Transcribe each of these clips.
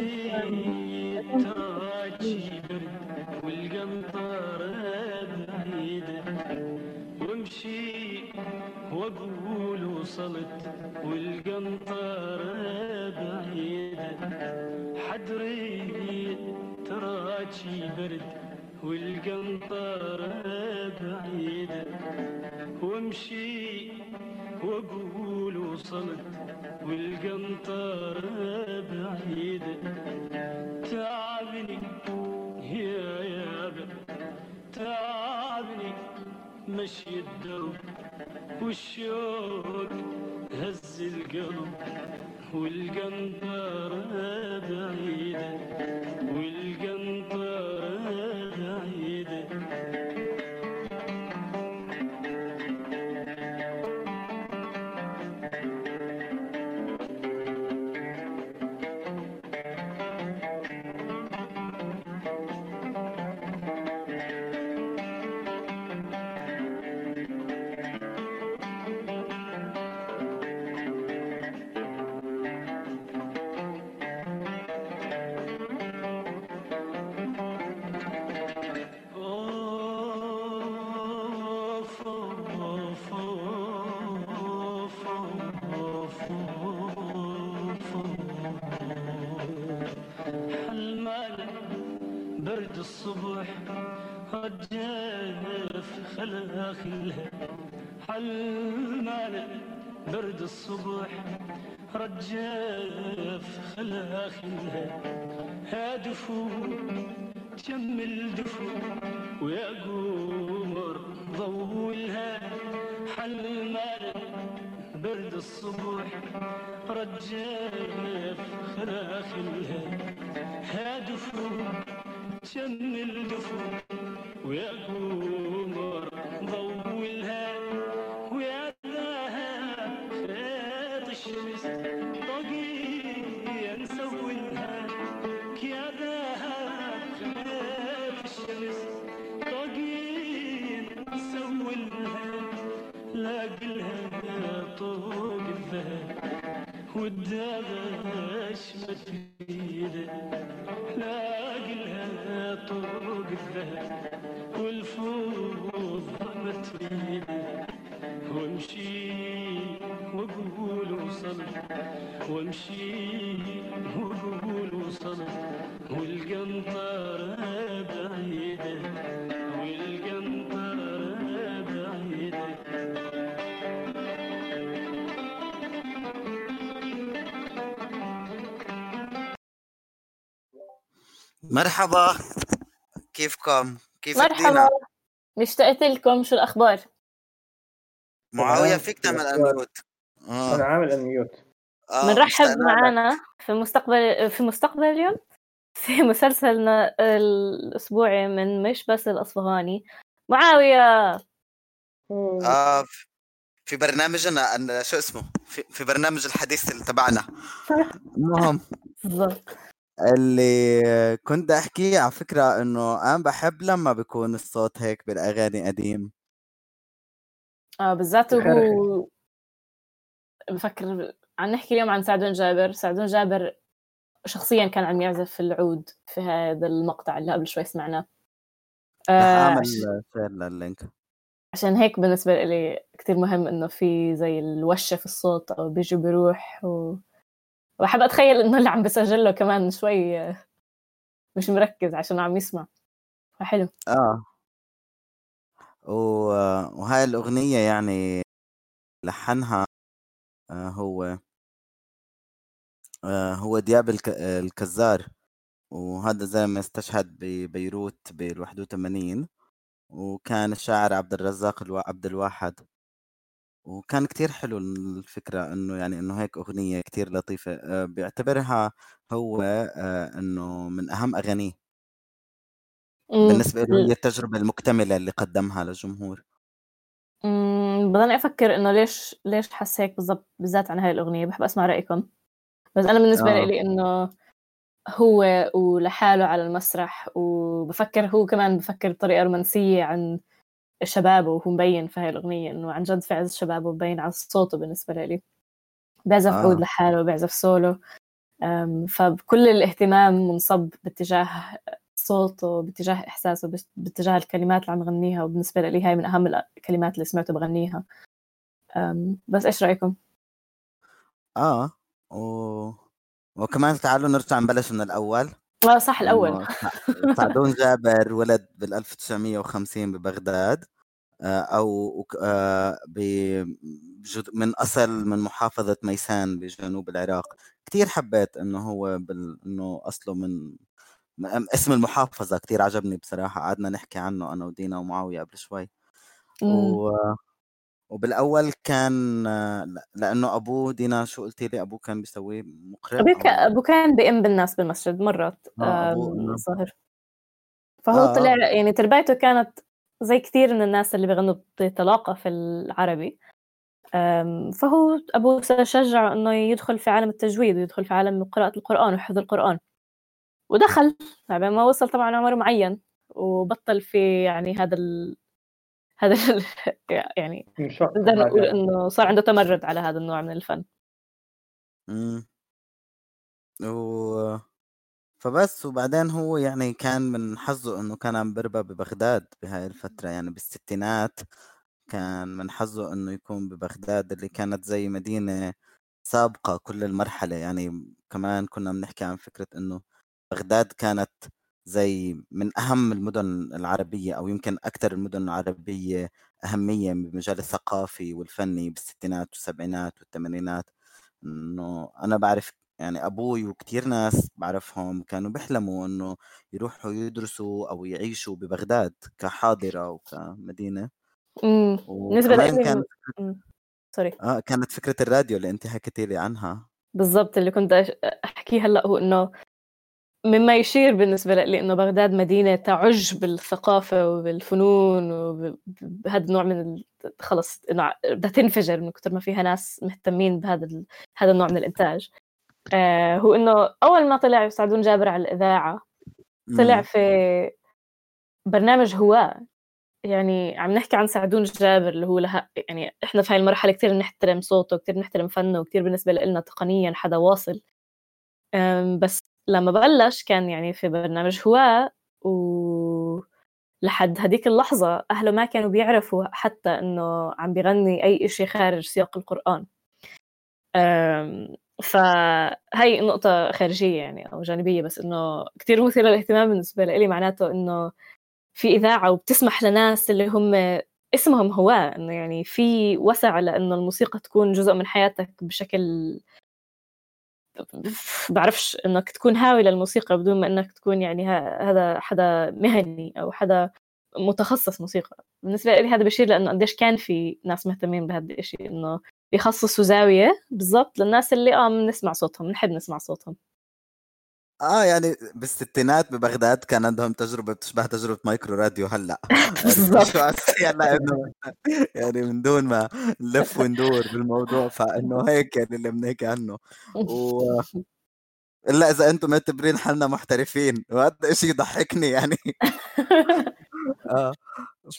Bye. Bye. مرحبا. كيفكم؟ كيفك مرحبا. دينا؟ اشتقت لكم. شو الأخبار؟ معاوية تمام. فيك تعمل. انميوت أنا آه. عامل انميوت بنرحب لك معنا في مستقبل في مستقبل اليوم؟ في مسلسلنا الأسبوعي من مش بس الأصفهاني. معاوية! آه في- برنامجنا أن- شو اسمه؟ في, في برنامج الحديث اللي تبعنا. المهم. بالضبط. اللي كنت أحكي على فكرة إنه أنا بحب لما بيكون الصوت هيك بالأغاني قديم. آه بالذات. وهو بفكر عم نحكي اليوم عن سعدون جابر. سعدون جابر شخصيا كان عم يعزف في العود في هذا المقطع اللي قبل شوي سمعناه. رح آه أعمل عش- share لل link. عشان هيك بالنسبة لي كتير مهم إنه في زي الوشة في الصوت أو بيجي بيروح و... وأحب أتخيل إنه اللي عم بسجل له كمان شوي آه، مش مركز عشان عم يسمع. فحلو. و... وهاي الأغنية يعني لحنها آه هو آه هو دياب الك... الكزار. وهذا زلمة استشهد ببيروت بال 81 وكان الشاعر عبد الرزاق. عبد الواحد. وكان كتير حلو الفكرة إنه يعني إنه هيك أغنية كتير لطيفة. آه، بيعتبرها هو آه، إنه من أهم أغانيه. أمم، بالنسبة له هي التجربة المكتملة اللي قدمها للجمهور. بضلني أفكر إنه ليش ليش حس هيك بالضبط بالذات عن هاي الأغنية؟ بحب أسمع رأيكم. بس أنا بالنسبة آه. لي إنه هو ولحاله على المسرح وبفكر هو كمان بفكر بطريقة رومانسية عن شبابه وهو مبين في هاي الأغنية إنه عن جد في عز شبابه مبين على صوته بالنسبة لي بيعزف آه. عود لحاله بيعزف سولو فكل الاهتمام منصب باتجاه صوته باتجاه إحساسه باتجاه الكلمات اللي عم يغنيها وبالنسبة لي هاي من أهم الكلمات اللي سمعته بغنيها بس إيش رأيكم؟ آه و... وكمان تعالوا نرجع نبلش من الأول آه صح سع- سعدون جابر ولد بال 1950 ببغداد آه، أو آه، من أصل من محافظة ميسان بجنوب العراق. كثير حبيت إنه هو بال... إنه أصله من اسم المحافظة كثير عجبني بصراحة. قعدنا نحكي عنه أنا ودينا ومعاوية قبل شوي. مم. و... وبالأول كان آه، لأنه أبوه دينا شو قلتي لي أبوه كان بيسوي مقرئ أبوك أو أبو كان بيئم بالناس بالمسجد مرات أبوه أم، انه ظاهر. فهو آه. طلع يعني تربيته كانت زي كثير من الناس اللي بيغنوا بطلاقة في العربي. فهو أبوه شجعه إنه يدخل في عالم التجويد ويدخل في عالم قراءة القرآن وحفظ القرآن. ودخل بعد ما وصل طبعا عمر معين وبطل في يعني هذا ال... هذا ال... يعني نقدر نقول هذا إنه صار عنده تمرد على هذا النوع من الفن. مم. و... فبس وبعدين هو يعني كان من حظه إنه كان عم بربى ببغداد بهاي الفترة يعني بالستينات. كان من حظه إنه يكون ببغداد اللي كانت زي مدينة سابقة كل المرحلة. يعني كمان كنا بنحكي عن فكرة إنه بغداد كانت زي من أهم المدن العربية أو يمكن أكثر المدن العربية أهمية بالمجال الثقافي والفني بالستينات والسبعينات والثمانينات. إنه أنا بعرف يعني أبوي وكتير ناس بعرفهم كانوا بيحلموا إنه يروحوا يدرسوا أو يعيشوا ببغداد كحاضرة وكمدينة إمم. بالنسبة وكمان كانت سوري. آه كانت فكرة الراديو اللي أنت حكيتي لي عنها. بالضبط اللي كنت أش- احكيه هلأ هو إنه مما يشير بالنسبة لي انه بغداد مدينة تعج بالثقافة وبالفنون وبهذا النوع من. خلص بدها تنفجر من كثر ما فيها ناس مهتمين بهذا ال... هذا النوع من الإنتاج آه هو إنه أول ما طلع سعدون جابر على الإذاعة طلع. في برنامج هواة يعني عم نحكي عن سعدون جابر اللي هو لها يعني إحنا في هاي المرحلة كثير بنحترم صوته كثير بنحترم فنه وكثير بالنسبة لنا تقنيا حدا واصل بس لما بلش كان يعني في برنامج هواة و لحد هديك اللحظة أهله ما كانوا بيعرفوا حتى إنه عم بيغني أي إشي خارج سياق القرآن. فهي نقطة خارجية يعني أو جانبية بس إنه كتير مثيرة للاهتمام بالنسبة لي معناته إنه في إذاعة وبتسمح لناس اللي هم اسمهم هواة إنه يعني في وسع لإنه الموسيقى تكون جزء من حياتك بشكل بعرفش إنك تكون هاوي للموسيقى بدون ما إنك تكون يعني هذا حدا مهني أو حدا متخصص موسيقى. بالنسبة لي هذا بشير لأنه قديش كان في ناس مهتمين بهذا الشيء إنه يخصصوا زاوية بالضبط للناس اللي آه بنسمع صوتهم بنحب نسمع صوتهم. آه يعني بالستينات ببغداد كان عندهم تجربة بتشبه تجربة مايكرو راديو هلأ. إنه يعني من دون ما نلف وندور بالموضوع فإنه هيك يعني اللي بنحكي عنه. و إلا إذا أنتم معتبرين حالنا محترفين وهذا شيء يضحكني يعني. آه.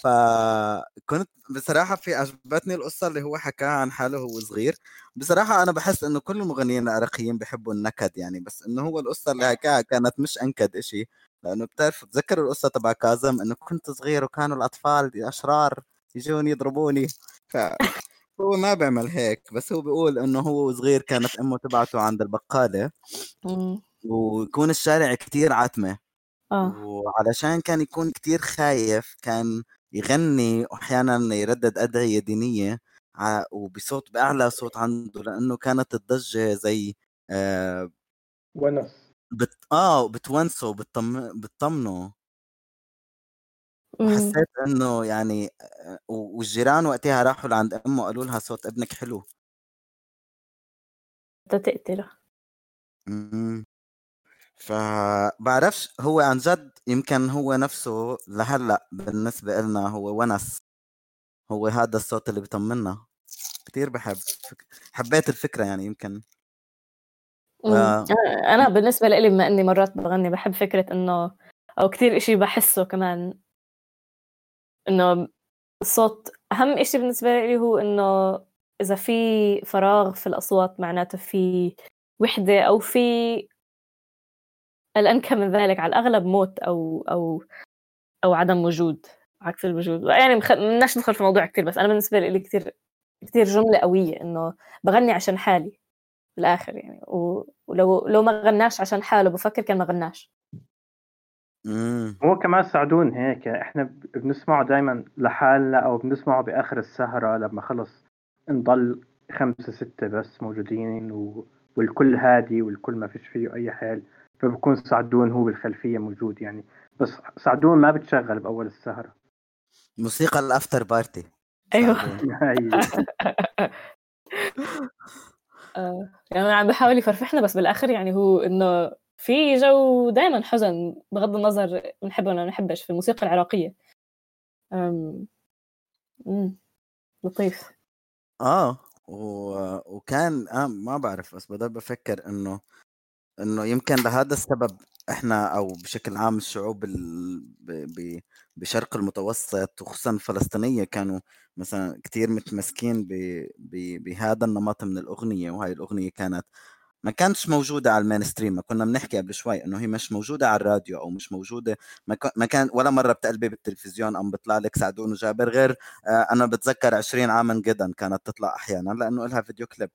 فكنت بصراحة في عجبتني القصة اللي هو حكاها عن حاله وهو صغير. بصراحة أنا بحس إنه كل المغنيين العراقيين بيحبوا النكد يعني بس إنه هو القصة اللي حكاها كانت مش أنكد إشي لأنه بتعرف تذكروا القصة تبع كاظم إنه كنت صغير وكانوا الأطفال أشرار يجوني يضربوني. ف هو ما بيعمل هيك بس هو بيقول إنه هو صغير كانت أمه تبعته عند البقالة. ويكون الشارع كتير عتمة. آه. وعلشان كان يكون كتير خايف كان يغني واحيانا يردد أدعية دينية وبصوت بأعلى صوت عنده لأنه كانت الضجة زي آه ونس. بت آه بتونسه وبتطم... بتطمنه. أمم. وحسيت إنه يعني آه، والجيران وقتها راحوا لعند أمه قالوا لها صوت ابنك حلو. بدها تقتله. مم. فبعرفش هو عن جد يمكن هو نفسه لهلأ بالنسبة لنا هو ونس هو هذا الصوت اللي بيطمنا كتير بحب. حبيت الفكرة يعني يمكن. أنا بالنسبة لي بما إني مرات بغني بحب فكرة إنه أو كثير إشي بحسه كمان إنه الصوت أهم إشي بالنسبة لي هو إنه إذا في فراغ في الأصوات معناته في وحدة أو في الأنكى من ذلك على الأغلب موت أو أو أو عدم وجود عكس الوجود. يعني مخ... بدناش ندخل في الموضوع كثير بس أنا بالنسبة لي كثير كثير جملة قوية إنه بغني عشان حالي بالآخر يعني و... ولو لو ما غناش عشان حاله بفكر كان ما غناش. امم هو كمان ساعدون هيك إحنا بنسمعه دائما لحالنا أو بنسمعه بآخر السهرة لما خلص نضل خمسة ستة بس موجودين و... والكل هادي والكل ما فيش فيه أي حال. فبكون سعدون هو بالخلفية موجود يعني. بس سعدون ما بتشغل بأول السهرة. موسيقى الأفتر بارتي. هاي آه، يعني عم بحاول يفرفحنا بس بالآخر يعني هو إنه في جو دائما حزن بغض النظر بنحبه ولا ما بنحبش في الموسيقى العراقية. أم... مم. لطيف. آه و... وكان آه ما بعرف بس بضل بفكر إنه إنه يمكن لهذا السبب إحنا أو بشكل عام الشعوب. بشرق المتوسط وخصوصا الفلسطينية كانوا مثلا كتير متمسكين. بهذا النمط من الأغنية وهاي الأغنية كانت ما كانتش موجودة على ال mainstream ما كنا بنحكي قبل شوي إنه هي مش موجودة على الراديو أو مش موجودة ما, كان ولا مرة بتقلبي بالتلفزيون أم بيطلع لك سعدون جابر غير آه أنا بتذكر 20 عاما جدا كانت تطلع أحيانا لأنه لها فيديو كليب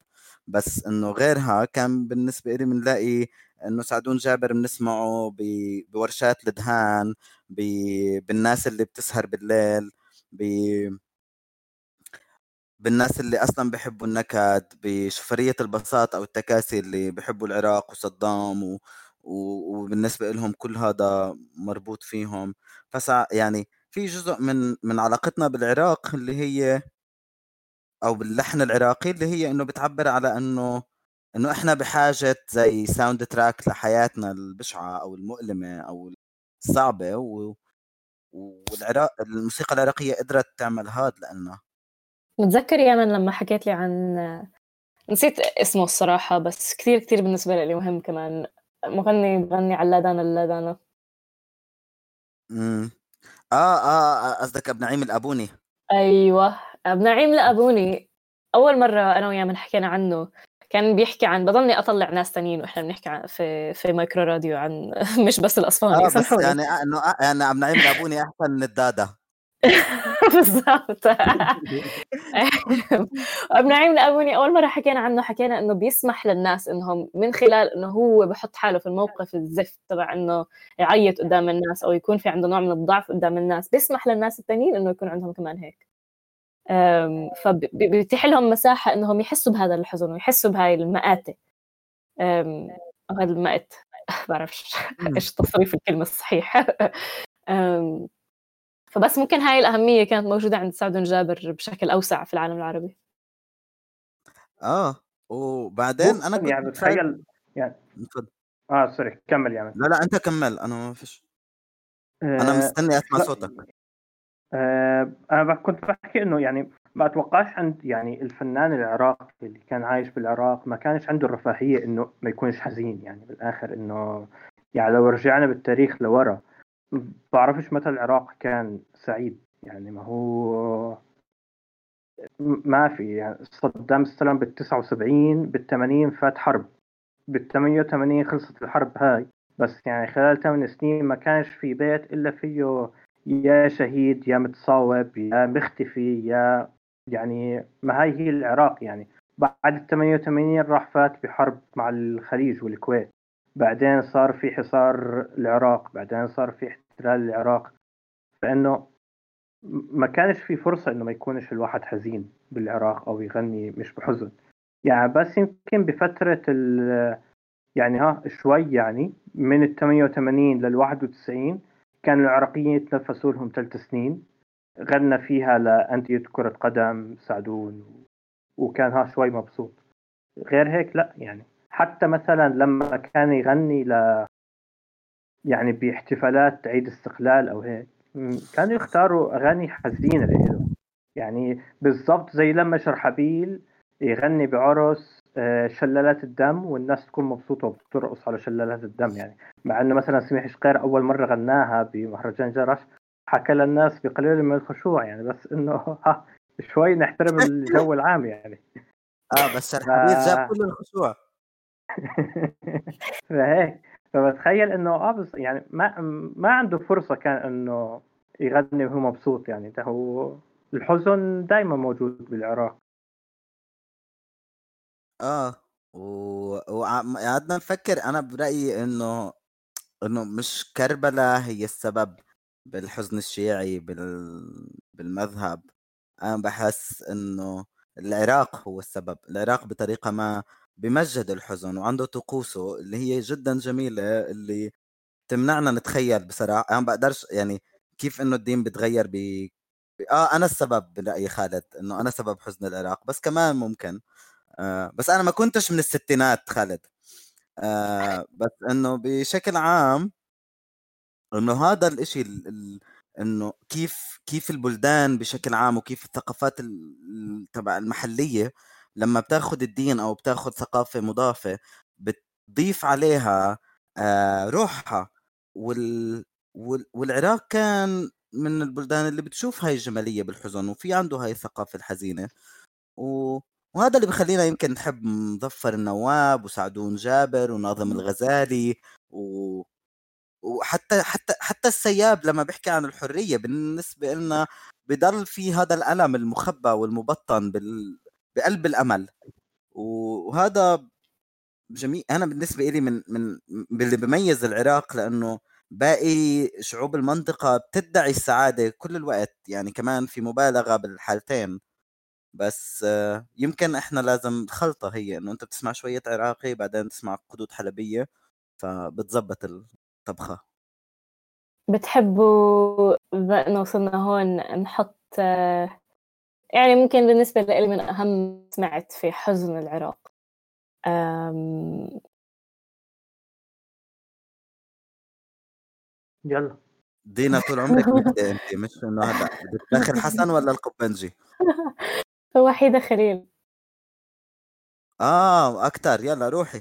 بس إنه غيرها كان بالنسبة لي بنلاقي إنه سعدون جابر بنسمعه. بورشات الدهان. بالناس اللي بتسهر بالليل ب... بالناس اللي أصلا بيحبوا النكد بشوفرية الباصات أو التكاسي اللي بيحبوا العراق وصدام و... و... وبالنسبة لهم كل هذا مربوط فيهم. فسع يعني في جزء من من علاقتنا بالعراق اللي هي أو باللحن العراقي اللي هي إنه بتعبر على إنه إنه إحنا بحاجة زي soundtrack لحياتنا البشعة أو المؤلمة أو الصعبة و... والعراق الموسيقى العراقية قدرت تعمل هذا لنا متذكر يا من لما حكيت لي عن نسيت اسمه الصراحة بس كثير كثير بالنسبة لي مهم كمان. مغني بغني على اللادانة اللادانة امم آه آه آه، قصدك ابن نعيم الأبوني. أيوة أبو نعيم لأبوني أول مرة أنا وياه من حكينا عنه كان بيحكي عن بضلني أطلع ناس تانيين وإحنا بنحكي عن في في مايكرو راديو عن مش بس الأصفاني آه بس يعني آه، إنه آه، يعني ابن نعيم الأبوني أحسن من الدادا بالضبط. ابن نعيم الأبوني أول مرة حكينا عنه حكينا إنه بيسمح للناس إنهم من خلال إنه هو بحط حاله في الموقف الزفت تبع إنه يعيط قدام الناس أو يكون في عنده نوع من الضعف قدام الناس. بيسمح للناس التانيين إنه يكون عندهم كمان هيك. فبيتيح لهم مساحة إنهم يحسوا بهذا الحزن ويحسوا بهاي المآتة. أو هذا المأت. بعرفش. إيش تصريف الكلمة الصحيح فبس ممكن هاي الأهمية كانت موجودة عند سعد جابر بشكل أوسع في العالم العربي. آه وبعدين أنا كنت يعني متخيل تخيل تفضل. آه سوري كمل يعني. لا لا أنت كمل أنا ما فيش. أنا آه، مستني أسمع لا، صوتك. آه، أنا بح- كنت بحكي إنه يعني ما أتوقعش عند يعني الفنان العراقي اللي كان عايش بالعراق ما كانش عنده الرفاهية إنه ما يكونش حزين يعني بالآخر إنه يعني لو رجعنا بالتاريخ لورا بعرفش متى العراق كان سعيد. يعني ما هو ما في يعني صدام استلم بال 79 بال 80 فات حرب. بال 88 خلصت الحرب هاي. بس يعني خلال 8 سنين ما كانش في بيت إلا فيه يا شهيد يا متصاوب يا مختفي يا يعني ما هاي هي العراق. يعني بعد ال 88 راح فات بحرب مع الخليج والكويت. بعدين صار في حصار العراق بعدين صار في احتلال العراق. فإنه ما كانش في فرصة إنه ما يكونش الواحد حزين بالعراق أو يغني مش بحزن. يعني بس يمكن بفترة ال يعني ها شوي يعني من ال 88 لل 91 كانوا العراقيين يتنفسوا لهم ثلاث سنين. غنى فيها لأندية كرة قدم سعدون وكان ها شوي مبسوط. غير هيك لا يعني. حتى مثلا لما كان يغني ل يعني باحتفالات عيد استقلال أو هيك كانوا يختاروا أغاني حزينة له يعني بالضبط زي لما شرحبيل يغني بعرس آه، شلالات الدم والناس تكون مبسوطة وبترقص على شلالات الدم يعني. مع إنه مثلا سميح شقير أول مرة غناها بمهرجان جرش حكى للناس بقليل من الخشوع يعني. بس إنه ها شوي نحترم الجو العام يعني. آه بس شرحبيل جاب كل الخشوع. فهيك فبتخيل إنه آه يعني ما ما عنده فرصة كان إنه يغني وهو مبسوط يعني. ده هو الحزن دائما موجود بالعراق. آه. وقعدنا نفكر. أنا برأيي إنه إنه مش كربلاء هي السبب بالحزن الشيعي بال... بالمذهب. أنا بحس إنه العراق هو السبب. العراق بطريقة ما بمجد الحزن وعنده طقوسه اللي هي جدا جميلة اللي تمنعنا نتخيل بصراحة. أنا بقدرش يعني كيف إنه الدين بتغير ب آه أنا السبب برأيي خالد إنه أنا سبب حزن العراق بس كمان ممكن آه بس أنا ما كنتش من الستينات خالد آه بس إنه بشكل عام إنه هذا الإشي إنه كيف كيف البلدان بشكل عام وكيف الثقافات تبع المحلية لما بتاخذ الدين أو بتاخذ ثقافة مضافة بتضيف عليها آه روحها. وال والعراق كان من البلدان اللي بتشوف هاي الجمالية بالحزن وفي عنده هاي الثقافة الحزينة. و... وهذا اللي بخلينا يمكن نحب مظفر النواب وسعدون جابر وناظم الغزالي و... وحتى حتى حتى السياب لما بيحكي عن الحرية بالنسبة لنا بضل في هذا الألم المخبى والمبطن بال... بقلب الأمل. وهذا جميل أنا بالنسبة لي من من باللي بميز العراق لأنه باقي شعوب المنطقة بتدعي السعادة كل الوقت يعني كمان في مبالغة بالحالتين. بس يمكن إحنا لازم خلطة هي إنه أنت بتسمع شوية عراقي بعدين تسمع قدود حلبية فبتزبط الطبخة. بتحبوا بما إنه وصلنا هون نحط يعني ممكن بالنسبة لي من أهم سمعت في حزن العراق. يلا. دينا طول عمرك أنت مش انه هلا بدك تاخذ حسن ولا القبنجي؟ وحيدة خليل. آه أكثر يلا روحي.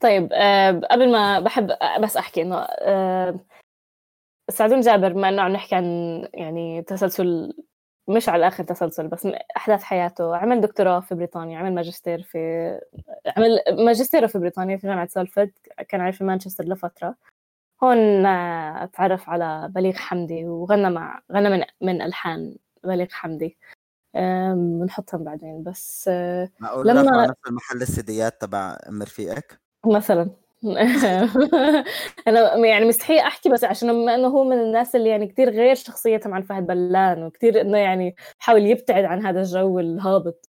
طيب أه قبل ما بحب بس أحكي إنه أه سعدون جابر بما انه عم نحكي عن يعني تسلسل مش على آخر تسلسل بس أحداث حياته. عمل دكتوراه في بريطانيا عمل ماجستير في عمل ماجستير في بريطانيا في جامعة سالفورد كان عايش في مانشستر لفترة. هون تعرف على بليغ حمدي وغنى مع غنى من من ألحان بليغ حمدي. بنحطهم بعدين بس معقول لما نفس المحل ال CDيات تبع ام رفيقك مثلا. أنا يعني مستحيل أحكي بس عشان بما إنه هو من الناس اللي يعني كثير غير شخصيتهم عن فهد بلان وكثير إنه يعني حاول يبتعد عن هذا الجو الهابط.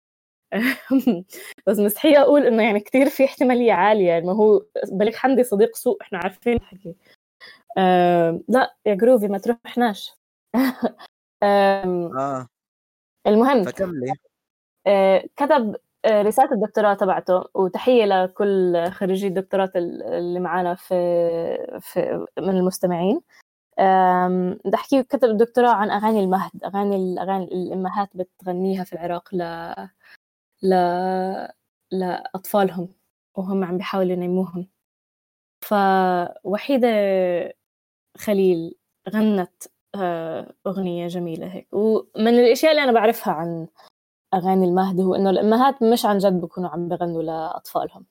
بس مستحيل أقول إنه يعني كثير في احتمالية عالية يعني ما هو بليغ حمدي صديق سوء إحنا عارفين الحكي آه لا يا جروفي ما تروحناش. آه. المهم فكملي. آه كتب آه، رسالة الدكتوراه تبعته وتحية لكل خريجي الدكتوراه اللي معانا في, في من المستمعين. بدي أحكي كتب الدكتوراه عن أغاني المهد أغاني الاغاني الأمهات بتغنيها في العراق ل ل لأطفالهم وهم عم بيحاولوا ينيموهم فوحيدة خليل غنت آه، أغنية جميلة هيك. ومن الأشياء اللي أنا بعرفها عن أغاني المهد هو إنه الأمهات مش عن جد بيكونوا عم بغنوا لأطفالهم.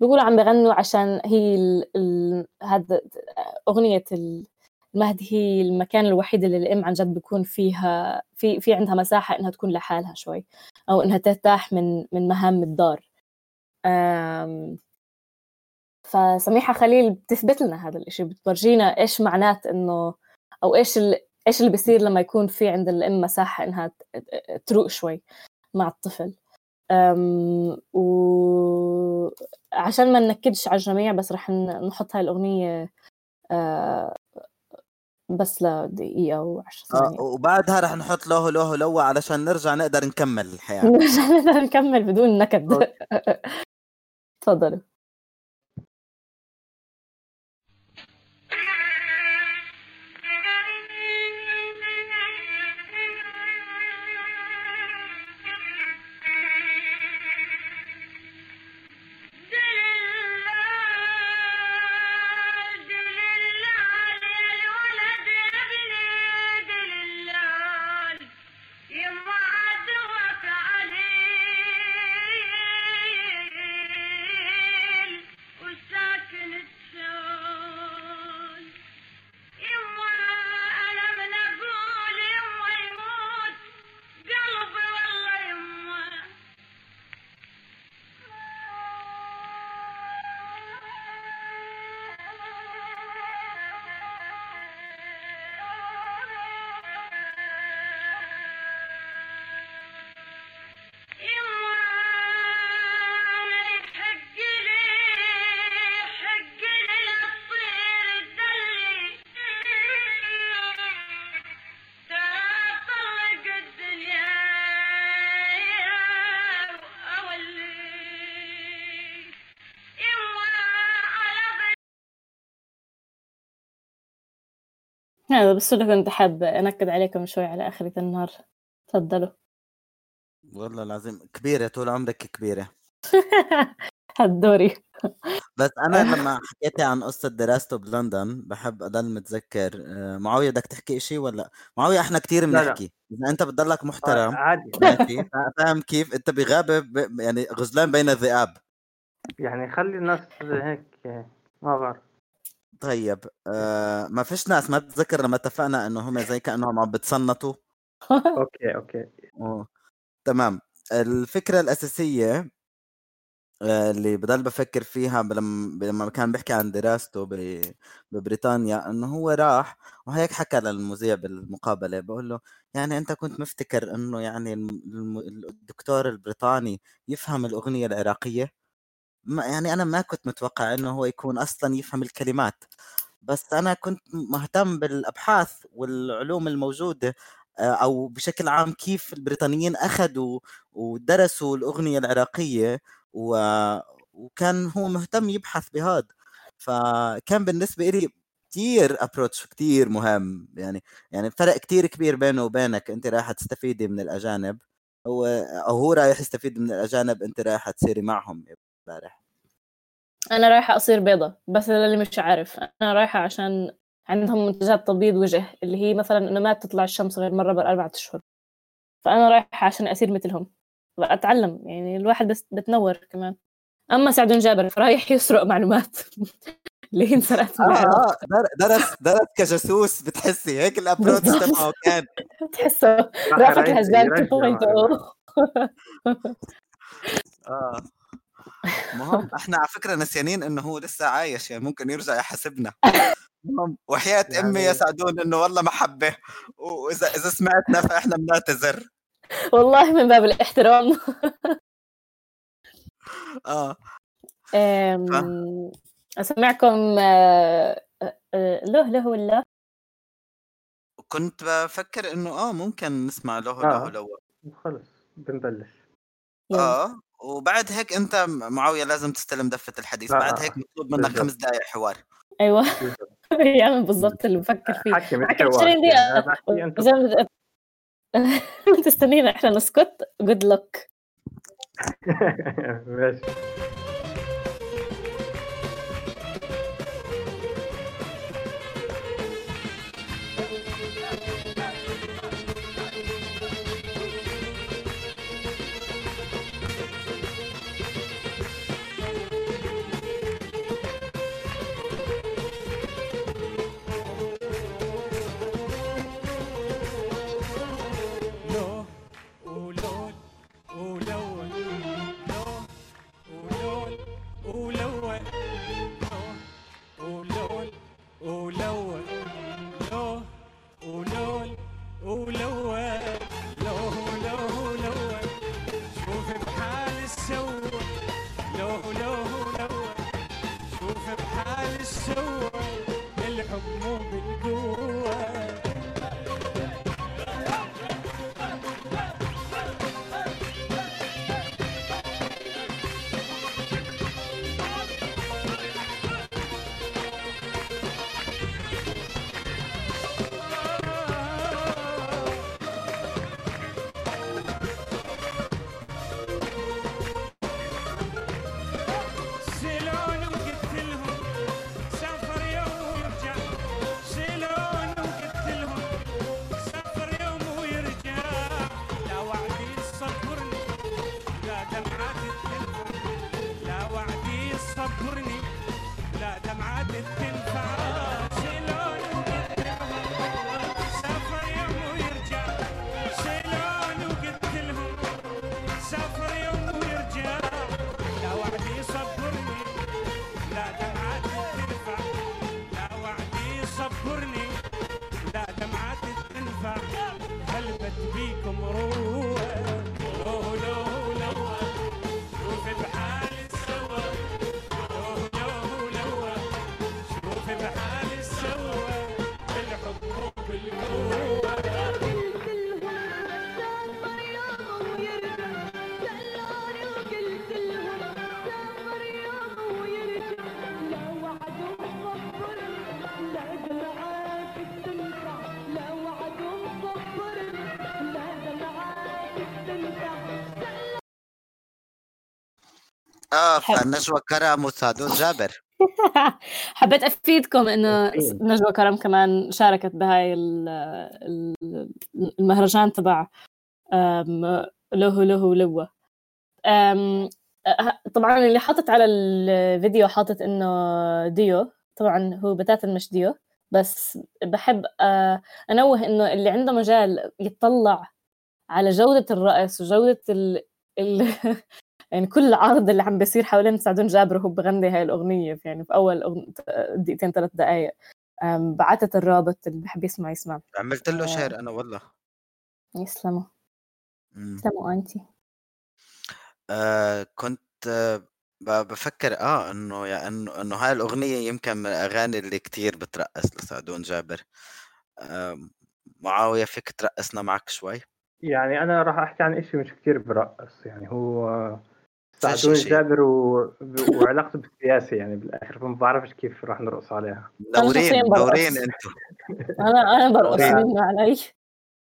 بيقولوا عم بغنوا عشان هي هذا أغنية المهد هي المكان الوحيد اللي الأم عن جد بيكون فيها في في عندها مساحة إنها تكون لحالها شوي أو إنها ترتاح من من مهام الدار. فسميحة خليل بتثبت لنا هذا الإشي بتورجينا إيش معنات إنه أو إيش إيش اللي بيصير لما يكون في عند الأم مساحة إنها تروق شوي مع الطفل؟ وعشان ما ننكدش على الجميع بس رح نحط هاي الأغنية أه بس لدقيقة وعشر ثواني. آه وبعدها رح نحط لوه لوه لوه علشان نرجع نقدر نكمل الحياة. نرجع نقدر نكمل بدون نكد. تفضلوا. هذا بس اللي كنت حاب انكد عليكم شوي على اخرة النهار. تفضلوا. والله العظيم كبيرة طول عمرك كبيرة. هاد دوري. بس أنا لما حكيتي عن قصة دراسته بلندن بحب أضل متذكر. آه، معاوية بدك تحكي إشي ولا؟ معاوية إحنا كتير لا، لا. بنحكي. إذا أنت بتضلك آه، محترم عادي. فاهم كيف؟ أنت بغابة ب- يعني غزلان بين الذئاب. يعني خلي الناس هيك ما بعرف. طيب آه ما فيش ناس ما بتذكر لما اتفقنا انه هم زي كأنهم عم بتصنطوا okay okay. أوه. تمام. الفكرة الأساسية آه، اللي بضل بفكر فيها لما لما كان بيحكي عن دراسته ب- ببريطانيا إنه هو راح وهيك حكى للمذيع بالمقابلة بقول له يعني أنت كنت مفتكر إنه يعني الدكتور البريطاني يفهم الأغنية العراقية؟ ما يعني أنا ما كنت متوقع إنه هو يكون أصلا يفهم الكلمات بس أنا كنت مهتم بالأبحاث والعلوم الموجودة آه، أو بشكل عام كيف البريطانيين أخذوا ودرسوا الأغنية العراقية و... وكان هو مهتم يبحث بهذا فكان بالنسبة لي كتير ابروتش كتير مهم يعني يعني فرق كتير كبير بينه وبينك أنت رايحه تستفيدي من الأجانب هو أو هو رايح يستفيد من الأجانب أنت رايحه تصيري معهم. امبارح. أنا رايحة أصير بيضة بس للي مش عارف. أنا رايحة عشان عندهم منتجات تبييض وجه اللي هي مثلا إنه ما بتطلع الشمس غير مرة بالاربعة أشهر. فأنا رايحة عشان أصير مثلهم. وأتعلم يعني الواحد بس بتنور كمان. أما سعد جابر فرايح يسرق معلومات. اللي هي انسرقت. آه در- درس درس كجاسوس بتحسي هيك الابروتش. تبعه كان. تحسه. رافت يرجع- الهزال يرجع 2.0 آه. مهم إحنا على فكرة نسيانين إنه هو لسه عايش يعني ممكن يرجع يحاسبنا. مهم وحياة أمي يعني- يسعدون إنه والله محبه وإذا إذا سمعتنا فإحنا بنعتذر. والله من باب الاحترام. آه. أم، أسمعكم آه، آه، له له ولا؟ كنت بفكر إنه آه ممكن نسمع له آه. له. له خلص بنبلش. آه. وبعد هيك انت معاوية لازم تستلم دفة الحديث. آه، بعد. هيك مطلوب منك بالضبط. خمس دقائق حوار. أيوه. يعمل بالضبط اللي بفكر فيه. حكي مش حكي حوار 20 يعني دقيقة بحكي أنت. زي ما تستنينا إحنا نسكت. جود لك ماشي. حب. فنجوى كرم وسعدون جابر حبيت أفيدكم إنه. نجوى كرم كمان شاركت بهاي ال- ال- المهرجان تبع لوهو لوة أم، أه، طبعا اللي حاطط على الفيديو حاطط إنه ديو طبعا هو بتاتا مش ديو بس بحب أه، أنوه إنه اللي عنده مجال يطلع على جودة الرقص وجودة ال... ال... يعني كل العرض اللي عم بيصير حوالين سعدون جابر وهو بغني هاي الأغنية يعني في أول أغن... دقيقتين ثلاث دقايق. أم، بعتت الرابط اللي بحب يسمع يسمع. عملت له آه. شير أنا والله. يسلموا مم. يسلموا أنتي آه كنت آه ب- بفكر آه إنه يعني إنه إنه هاي الأغنية يمكن من الأغاني اللي كتير بترقص لسعدون جابر. آه معاوية فيك ترقصنا معك شوي؟ يعني أنا راح أحكي عن شيء مش كثير برقص يعني هو سعدون شي. جابر و... وعلاقته بالسياسة يعني بالآخر فما بعرفش كيف راح نرقص عليها برقص. منورين أنتم أنا أنا برقص. منه علي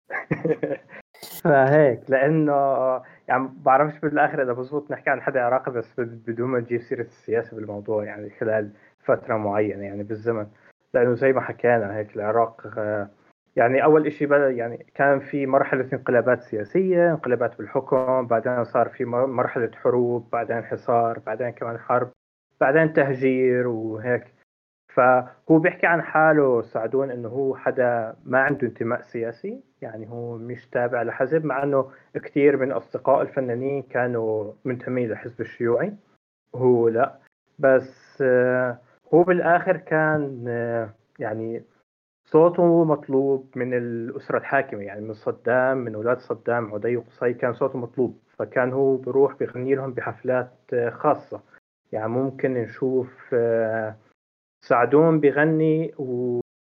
فهيك لأنه يعني بعرفش بالآخر إذا بزبط نحكي عن حدا عراقي بس بد- بدون ما نجيب سيرة السياسة بالموضوع يعني خلال فترة معينة يعني بالزمن لأنه زي ما حكينا هيك العراق آه، يعني أول شيء بدا يعني كان في مرحلة انقلابات سياسية انقلابات بالحكم بعدين صار في مر- مرحلة حروب بعدين حصار بعدين كمان حرب بعدين تهجير وهيك. فهو بيحكي عن حاله سعدون إنه هو حدا ما عنده انتماء سياسي يعني هو مش تابع لحزب مع إنه كثير من اصدقاء الفنانين كانوا منتمين للحزب الشيوعي. هو لا. بس آه، هو بالآخر كان آه، يعني صوته مطلوب من الأسرة الحاكمة يعني من صدام من أولاد صدام عدي وقصي كان صوته مطلوب. فكان هو بيروح بيغني لهم بحفلات آه، خاصة. يعني ممكن نشوف آه، سعدون بيغني.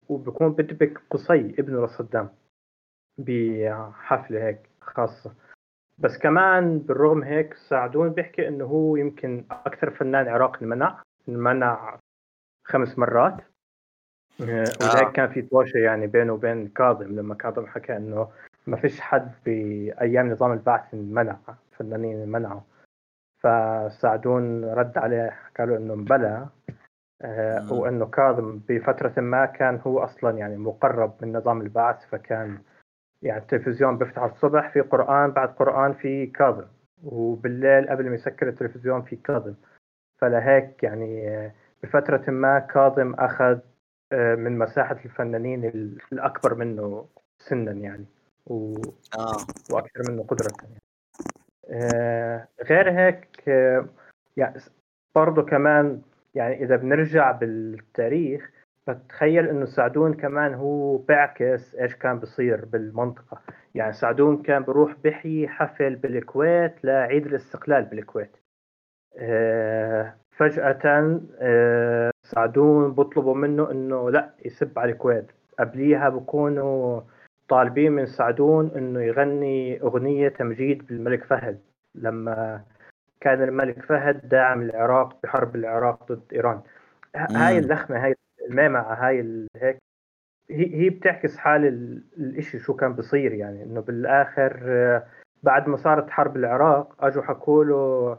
وبكون بدبك قصي ابنه لصدام بحفلة هيك خاصة. بس كمان بالرغم هيك سعدون بيحكي إنه هو يمكن أكثر فنان عراقي انمنع انمنع خمس مرات. آه، ولهيك كان في توشة يعني بينه وبين كاظم لما كاظم حكى إنه ما فيش حد بأيام نظام البعث انمنع فنانين انمنعوا فسعدون رد عليه له إنه بلى آه،. وإنه كاظم بفترة ما كان هو أصلا يعني مقرب من نظام البعث فكان يعني التلفزيون بيفتح الصبح في قرآن بعد قرآن في كاظم. وبالليل قبل ما يسكر التلفزيون في كاظم. فلهيك يعني آه، بفترة ما كاظم أخذ آه، من مساحة الفنانين ال- الأكبر منه سنا يعني و آه. وأكثر منه قدرة يعني. آه، غير هيك آه، يعني برضه كمان يعني إذا بنرجع بالتاريخ بتخيل إنه سعدون كمان هو بيعكس إيش كان بصير بالمنطقة. يعني سعدون كان بروح بحيي حفل بالكويت لعيد الاستقلال بالكويت. آه، فجأة آه، سعدون بطلبوا منه إنه لا يسب على الكويت. قبليها بكونوا طالبين من سعدون إنه يغني أغنية تمجيد بالملك فهد. لما كان الملك فهد داعم العراق بحرب العراق ضد إيران. هاي اللخمة هاي الميمعة هاي هيك هي هي بتعكس حال ال- الإشي شو كان بصير يعني. إنه بالآخر آه، بعد ما صارت حرب العراق أجوا حكوا له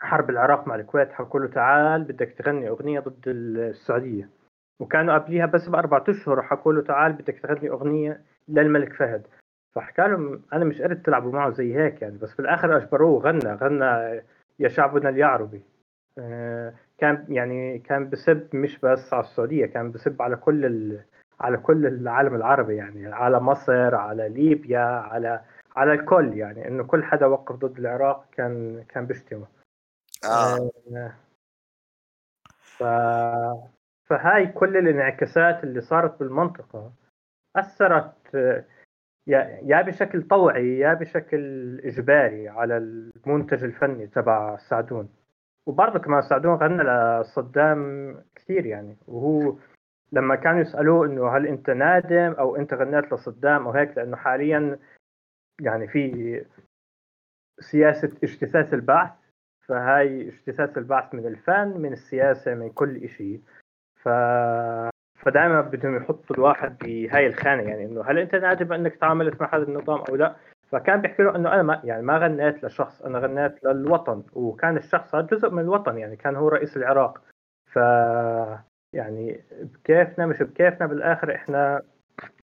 حرب العراق مع الكويت حكوا له تعال بدك تغني أغنية ضد السعودية. وكانوا قبليها بس باربع أشهر حكوا له تعال بدك تغني أغنية للملك فهد. فحكى لهم أنا مش قررت تلعبوا معه زي هيك يعني بس بالآخر أجبروه وغنى غنى يا شعبنا اليعربي. آه، كان يعني كان بسب مش بس على السعودية كان بسب على كل ال... على كل العالم العربي يعني على مصر على ليبيا على على الكل يعني إنه كل حدا وقف ضد العراق كان كان بيشتمه. آه، ف... فهاي كل الانعكاسات اللي صارت بالمنطقة أثرت يا بشكل طوعي يا بشكل إجباري على المنتج الفني تبع سعدون وبرضه كمان سعدون غنى لصدام كثير يعني. وهو لما كانوا يسألوه إنه هل أنت نادم أو أنت غنيت لصدام أو هيك لأنه حاليا يعني في سياسة اجتثاث البعث فهاي اجتثاث البعث من الفن من السياسة من كل شيء ف فدائما بدهم يحطوا الواحد بهاي الخانة يعني إنه هل أنت نادم إنك تعاملت مع هذا النظام أو لا؟ فكان بيحكي له إنه أنا ما يعني ما غنيت لشخص أنا غنيت للوطن وكان الشخص هذا جزء من الوطن يعني كان هو رئيس العراق. ف يعني بكيفنا مش بكيفنا بالآخر إحنا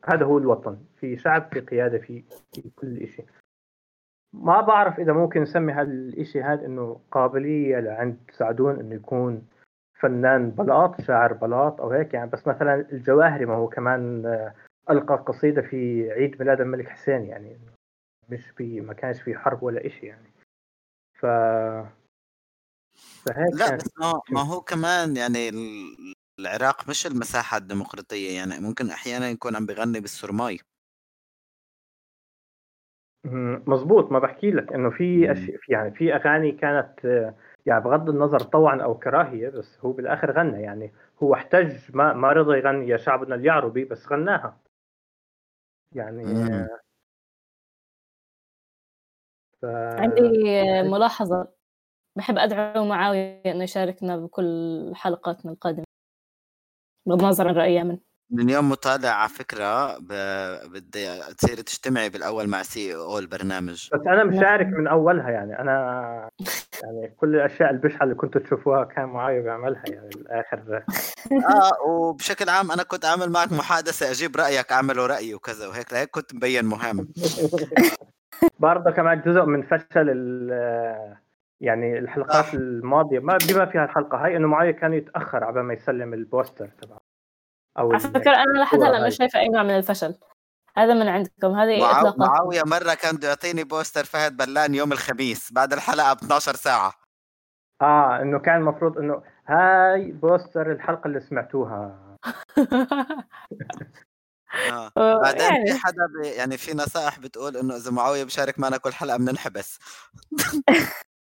هذا هو الوطن في شعب في قيادة في في كل شيء ما بعرف إذا ممكن نسمي هذا الشيء هذا إنه قابلية لعند سعدون إنه يكون فنان بلاط شاعر بلاط أو هيك يعني. بس مثلا الجواهري ما هو كمان آه، ألقى قصيدة في عيد ميلاد الملك حسين يعني. مش في ما كانش في حرب ولا شيء يعني. ف فهيك لا كانت بس ما ما هو كمان يعني ال- العراق مش المساحة الديمقراطية يعني. ممكن أحيانا يكون عم بغني بالسرماي. مم، مزبوط ما بحكي لك إنه في مم. في يعني في أغاني كانت آه، يعني بغض النظر طوعا أو كراهية بس هو بالآخر غنى. يعني هو احتج ما ما رضى يغني يا شعبنا اليعربي بس غناها. يعني مم. آه، ف... عندي ملاحظة. بحب أدعو معاوية إنه يشاركنا بكل حلقاتنا القادمة بغض النظر عن رأيه من من يوم مطالع على فكرة ب... بدي تصير تجتمعي بالأول مع سي أو البرنامج. بس أنا مشارك من أولها يعني أنا يعني كل الأشياء البشعة اللي كنتوا تشوفوها كان معي بعملها يعني بالاخر آه وبشكل عام أنا كنت أعمل معك محادثة أجيب رأيك أعمله رأيي وكذا وهيك لهيك كنت مبين مهم. برضه كمان جزء من فشل ال- يعني الحلقات صح. الماضية ما بما فيها الحلقة هاي إنه معي كان يتأخر على ما يسلم البوستر تبعه. أو على فكرة أنا لحد هلا. مش شايفة أي نوع من الفشل. هذا من عندكم هذه معاو... إطلاقات معاوية مرة كان بده يعطيني بوستر فهد بلان يوم الخميس بعد الحلقة ب 12 ساعة. آه إنه كان المفروض إنه هاي بوستر الحلقة اللي سمعتوها. آه. بعدين يعني. في حدا ب... يعني في نصائح بتقول إنه إذا معاوية بشارك معنا كل حلقة بننحبس.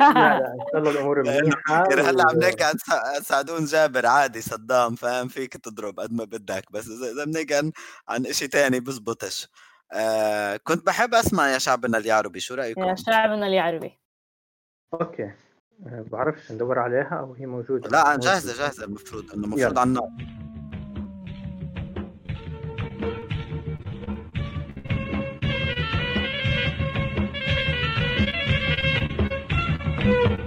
لا لا إن شاء الله الأمور منيحه يعني هلا عم نحكي عن سع- سعدون جابر عادي صدام فاهم؟ فيك تضرب قد ما بدك بس إذا إذا بنحكي عن عن شيء ثاني بزبطش. آه كنت بحب أسمع يا شعبنا اليعربي شو رأيكم؟ يا شعبنا اليعربي أوكي. آه، بعرفش ندور عليها أو هي موجودة. لا جاهزة جاهزة المفروض إنه المفروض. على النار thank you.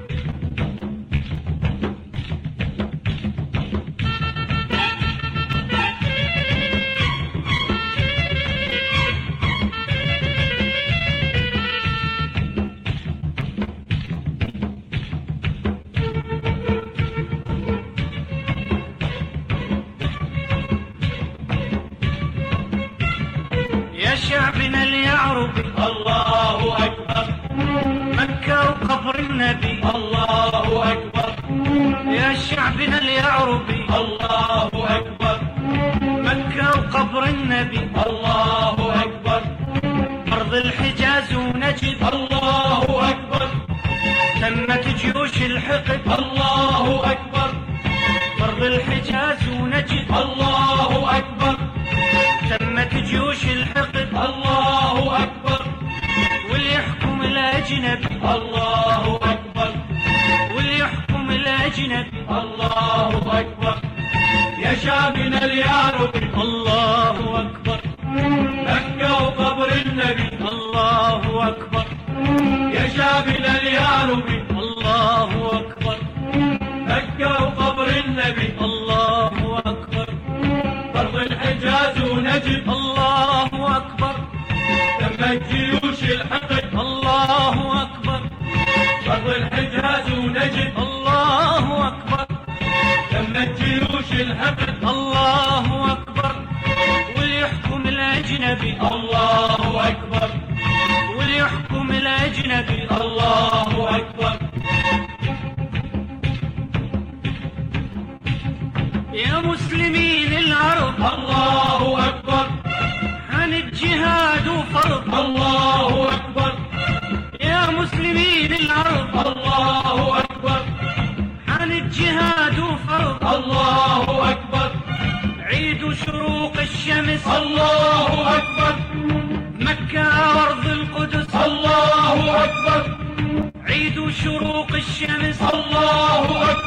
النبي. الله أكبر. يا شعبنا اليعربي. الله أكبر. مكة وقبر النبي. الله أكبر. أرض الحجاز ونجد. الله أكبر. تمت جيوش الحقد. الله أكبر. اليعربي الله أكبر. الله أكبر. عن الجهاد وفرض الله أكبر. يا مسلمين العرب الله أكبر. عن الجهاد وفرض الله أكبر. عيد شروق الشمس. الله أكبر. مكة وأرض القدس. الله أكبر. عيد شروق الشمس. الله أكبر.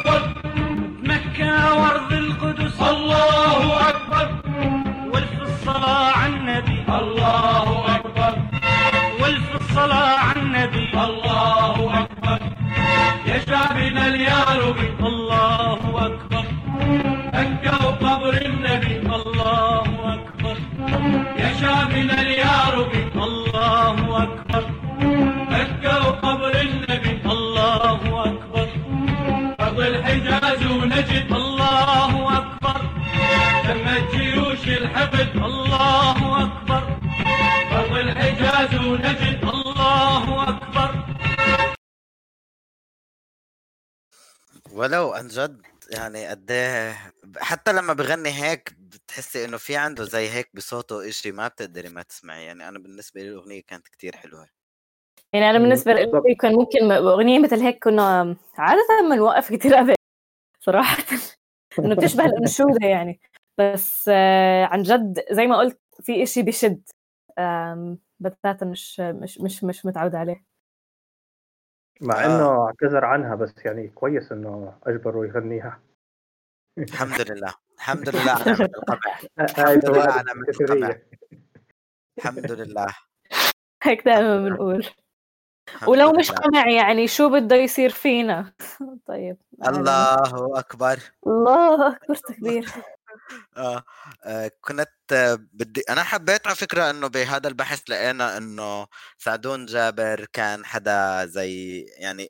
عنده زي هيك بصوته إشي ما بتقدري ما تسمعي يعني أنا بالنسبة لي الأغنية كانت كتير حلوة يعني أنا بالنسبة لي. كان ممكن أغنية مثل هيك كنا عادة بنوقف كثير قبل صراحة إنه بتشبه الأنشودة يعني بس آه، عن جد زي ما قلت في إشي بشد بتاتا مش مش مش مش متعود عليه مع آه. إنه اعتذر عنها بس يعني كويس إنه اجبره يغنيها الحمد لله الحمد لله على نعمه القمع الحمد لله فوائد على القمع الحمد لله. هيك دائما بنقول. ولو مش. قمع يعني شو بده يصير فينا؟ طيب الله أكبر. الله أكبر تكبير. آه. آه كنت آه، بدي أنا حبيت على فكرة إنه بهذا البحث لقينا إنه سعدون جابر كان حدا زي يعني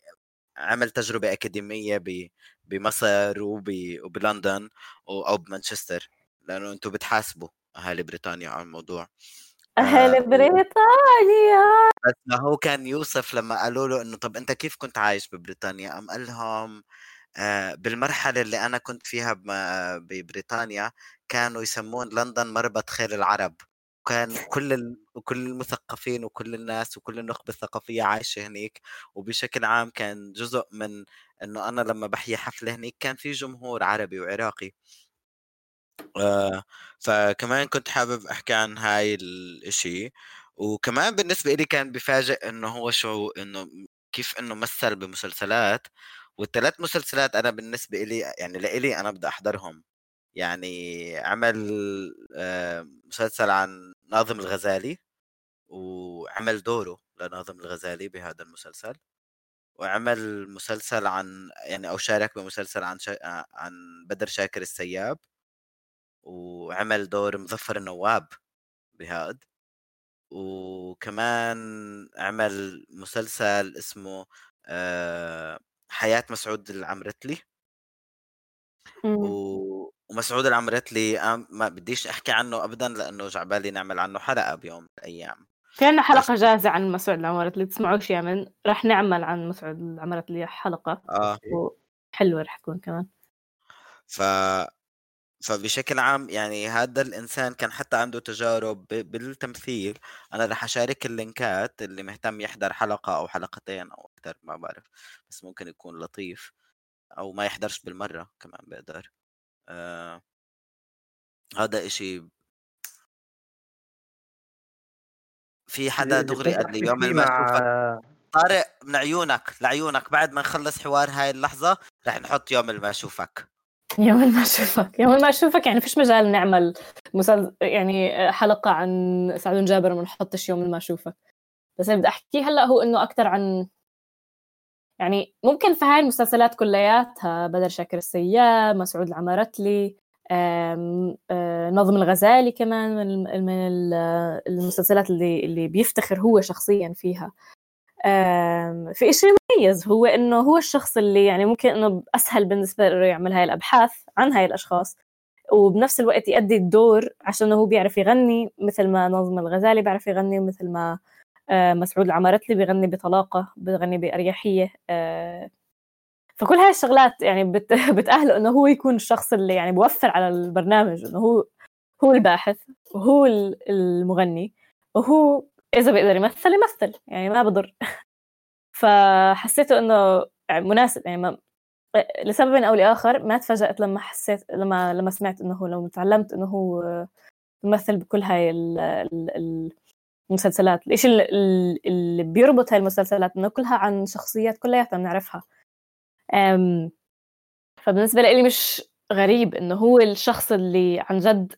عمل تجربة أكاديمية ب بمصر وب... وبلندن أو بمانشستر لأنه أنتم بتحاسبوا أهالي بريطانيا على الموضوع. آه، بريطانيا! بس ما هو كان يوسف لما قالوا له إنه طب أنت كيف كنت عايش ببريطانيا؟ قام قال لهم آه، بالمرحلة اللي أنا كنت فيها ببريطانيا كانوا يسمون لندن مربط خيل العرب. كان كل. كل المثقفين وكل الناس وكل النخبة الثقافية عايشة هنيك وبشكل عام كان جزء من إنه أنا لما بحيي حفلة هنيك كان في جمهور عربي وعراقي. آه فكمان كنت حابب أحكي عن هاي الإشي. وكمان بالنسبة لي كان بفاجئ إنه هو شو إنه كيف إنه مثل بمسلسلات. والثلاث مسلسلات أنا بالنسبة لي يعني لإلي أنا بدي أحضرهم. يعني عمل آه، مسلسل عن ناظم الغزالي وعمل دوره لناظم الغزالي بهذا المسلسل وعمل مسلسل عن يعني أو شارك بمسلسل عن شا... عن بدر شاكر السياب وعمل دور مظفر النواب بهذا وكمان عمل مسلسل اسمه آه، حياة مسعود العمرتلي. و... ومسعود العمرتلي ما بديش أحكي عنه ابدا لأنه جعبالي نعمل عنه حلقة بيوم من الأيام. في عنا حلقة جاهزة عن مسعود العمارة اللي تسمعوش يا من رح نعمل عن مسعود العمارة اللي حلقة. آه. وحلوة رح تكون كمان. ف فبشكل عام يعني هذا الإنسان كان حتى عنده تجارب ب- بالتمثيل. أنا رح أشارك اللينكات اللي مهتم يحضر حلقة أو حلقتين أو أكثر ما بعرف. بس ممكن يكون لطيف أو ما يحضرش بالمرة كمان بقدر. آه هذا إشي في حدا دغري قال لي أحكي يوم ما مع اشوفك طارق من عيونك لعيونك بعد ما نخلص حوار هاي اللحظة رح نحط يوم ما اشوفك يوم ما اشوفك يوم ما اشوفك يعني فيش مجال نعمل مسل... يعني حلقة عن سعد جابر ما نحطش يوم ما اشوفك بس اللي بدي احكيه هلأ هو إنه أكثر عن يعني ممكن في هاي المسلسلات كلياتها بدر شاكر السياب مسعود العمارتلي آه، نظم الغزالي كمان من من ال- المسلسلات اللي اللي بيفتخر هو شخصيا فيها. في إشي مميز هو إنه هو الشخص اللي يعني ممكن إنه أسهل بالنسبة له يعمل هاي الأبحاث عن هاي الأشخاص وبنفس الوقت يأدي الدور عشان هو بيعرف يغني مثل ما نظم الغزالي بيعرف يغني مثل ما آه، مسعود العمارتلي بيغني بطلاقة بيغني بأريحية آه، فكل هاي الشغلات يعني بت... بتأهله إنه هو يكون الشخص اللي يعني بوفر على البرنامج إنه هو هو الباحث وهو ال- المغني وهو إذا بيقدر يمثل يمثل يعني ما بضر. فحسيته إنه يعني مناسب يعني ما لسبب أو لآخر ما تفاجأت لما حسيت لما لما سمعت إنه هو لو تعلمت إنه هو ممثل بكل هاي ال- ال- المسلسلات. الشيء اللي, بيربط هاي المسلسلات إنه كلها عن شخصيات كلياتها بنعرفها. فبالنسبة لي مش غريب إنه هو الشخص اللي عن جد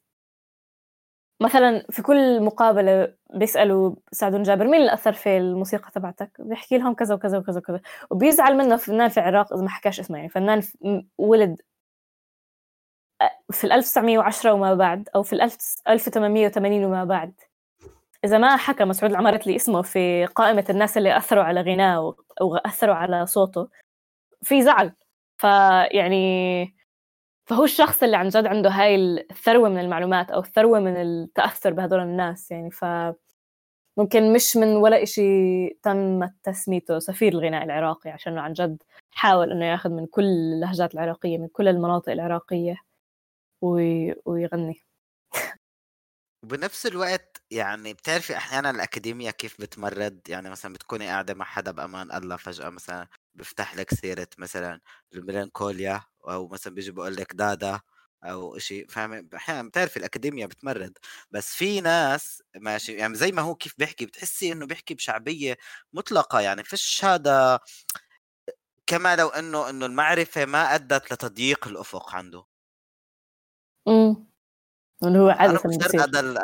مثلا في كل مقابلة بيسألوا سعد جابر مين اللي أثر في الموسيقى تبعتك؟ بيحكي لهم كذا وكذا وكذا وكذا. وبيزعل منه فنان في العراق إذا ما حكاش اسمه يعني فنان ولد في ال 1910 وما بعد أو في ال 1880 وما بعد. إذا ما حكى مسعود العمارتلي اسمه في قائمة الناس اللي أثروا على غناه أو أثروا على صوته في زعل. فيعني فهو الشخص اللي عن جد عنده هاي الثروة من المعلومات أو الثروة من التأثر بهدول الناس يعني ف ممكن مش من ولا إشي تم تسميته سفير الغناء العراقي عشان عن جد حاول إنه ياخذ من كل اللهجات العراقية من كل المناطق العراقية وي... ويغني. وبنفس الوقت يعني بتعرفي أحيانا الاكاديميا كيف بتمرد؟ يعني مثلا بتكوني قاعدة مع حدا بأمان الله فجأة مثلا بيفتح لك سيرة مثلا الميلانكوليا أو مثلا بيجي بقول لك دادا أو شيء فاهم أحيانا بتعرفي الاكاديميا بتمرد. بس في ناس ماشي يعني زي ما هو كيف بيحكي بتحسي إنه بيحكي بشعبية مطلقة. يعني فيش هذا كما لو إنه إنه المعرفة ما أدت لتضييق الأفق عنده. امم اللي هو أنا عادة مصر بصير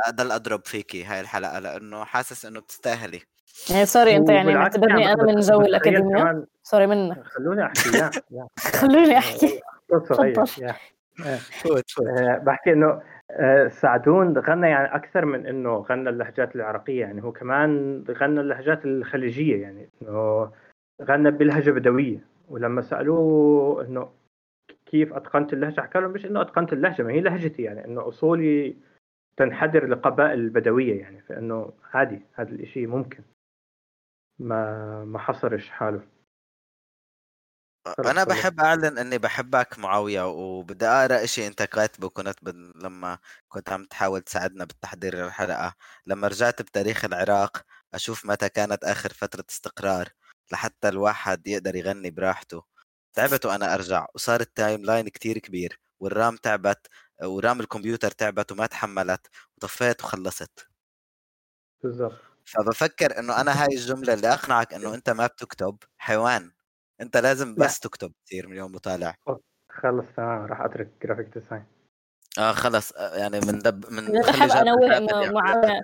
اضل اضرب فيكي هاي الحلقة لأنه حاسس انه بتستاهلي يعني sorry انت يعني معتبرني يعني أنا من جو كمان sorry منك خلوني احكي يا خلوني احكي آه. فوت فوت آه، بحكي انه آه، سعدون غنى يعني أكثر من انه غنى اللهجات العراقيه يعني هو كمان غنى اللهجات الخليجيه يعني انه غنى بلهجه بدويه ولما سالوه انه كيف أتقنت اللهجة. حكى لهم مش إنه أتقنت اللهجة ما هي لهجتي يعني إنه أصولي تنحدر لقبائل البدوية يعني فإنه عادي هذا الإشي ممكن. ما ما حصرش حاله. أنا. بحب أعلن إني بحبك معاوية وبدي أقرأ إشي أنت كاتبه. كنت بن... لما كنت عم تحاول تساعدنا بالتحضير للحلقة لما رجعت بتاريخ العراق أشوف متى كانت آخر فترة استقرار لحتى الواحد يقدر يغني براحته. تعبت وأنا أرجع وصار ال timeline كتير كبير وال RAM تعبت و RAM الكمبيوتر تعبت وما تحملت وطفيت وخلصت. بالضبط. فبفكر إنه أنا هاي الجملة اللي أقنعك إنه أنت ما بتكتب حيوان. أنت لازم لا. بس تكتب تصير مليون مطالع خلص تمام راح أترك graphic design آه خلص آه، يعني من دب من بحب جابر أنوه جابر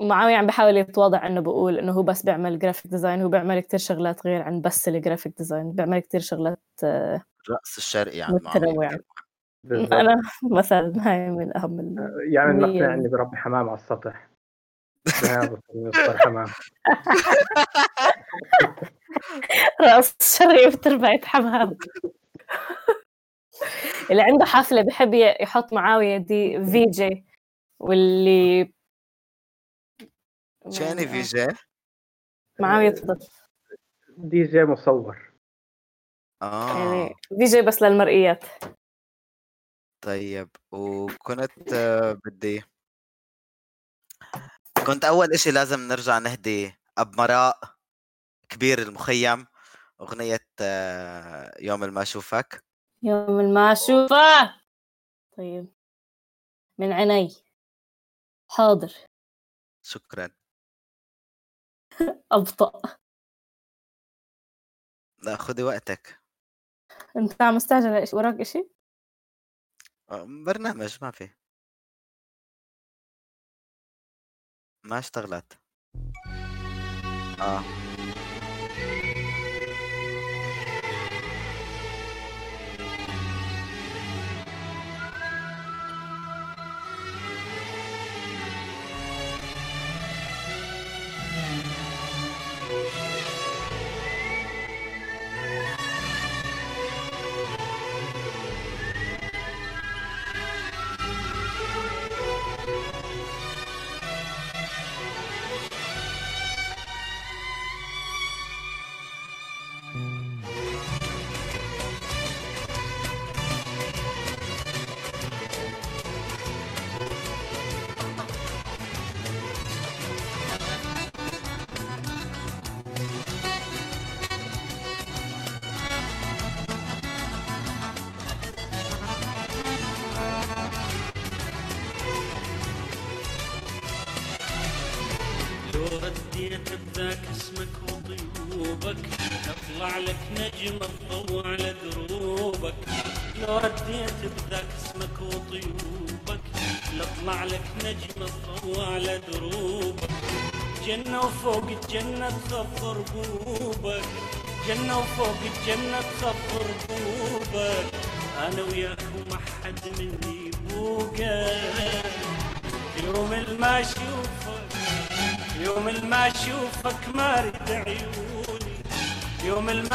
معاوية عم بحاول يتواضع إنه بقول إنه هو بس بيعمل graphic design هو بيعمل كتير شغلات غير عن بس ال graphic design بيعمل كتير شغلات آه، الرأس الشرقي عن متنوعة. أنا مثلا هاي من أهم ال- يعني. المقنع اني بربي حمام على السطح. حمام. راس شرقي بتربية حمام. اللي عنده حفلة بحب ي- يحط معاوية دي في جي واللي شاني في جي معاوية تفضل. دي جي مصور. آه. يعني في جي بس للمرئيات. طيب وكنت آه، بدي كنت أول إشي لازم نرجع نهدي اب مراء كبير المخيم أغنية آه، يوم ما أشوفك. يوم ما اشوفه طيب من عيني. حاضر. شكرا. ابطأ. لا خذي وقتك. أنت عم مستعجل إيش- وراك إشي؟ آه، برنامج ما في. ما اشتغلت. آه.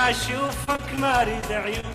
أشوفك ما أريد عيوني.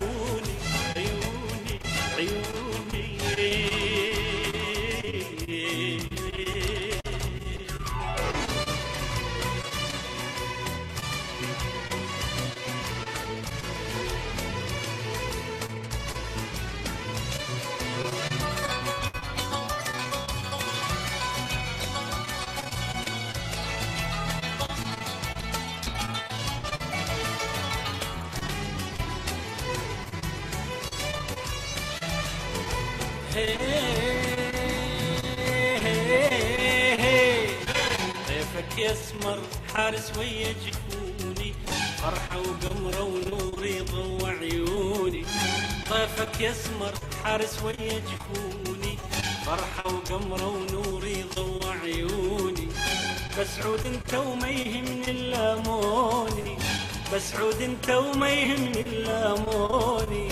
يهمني الا موني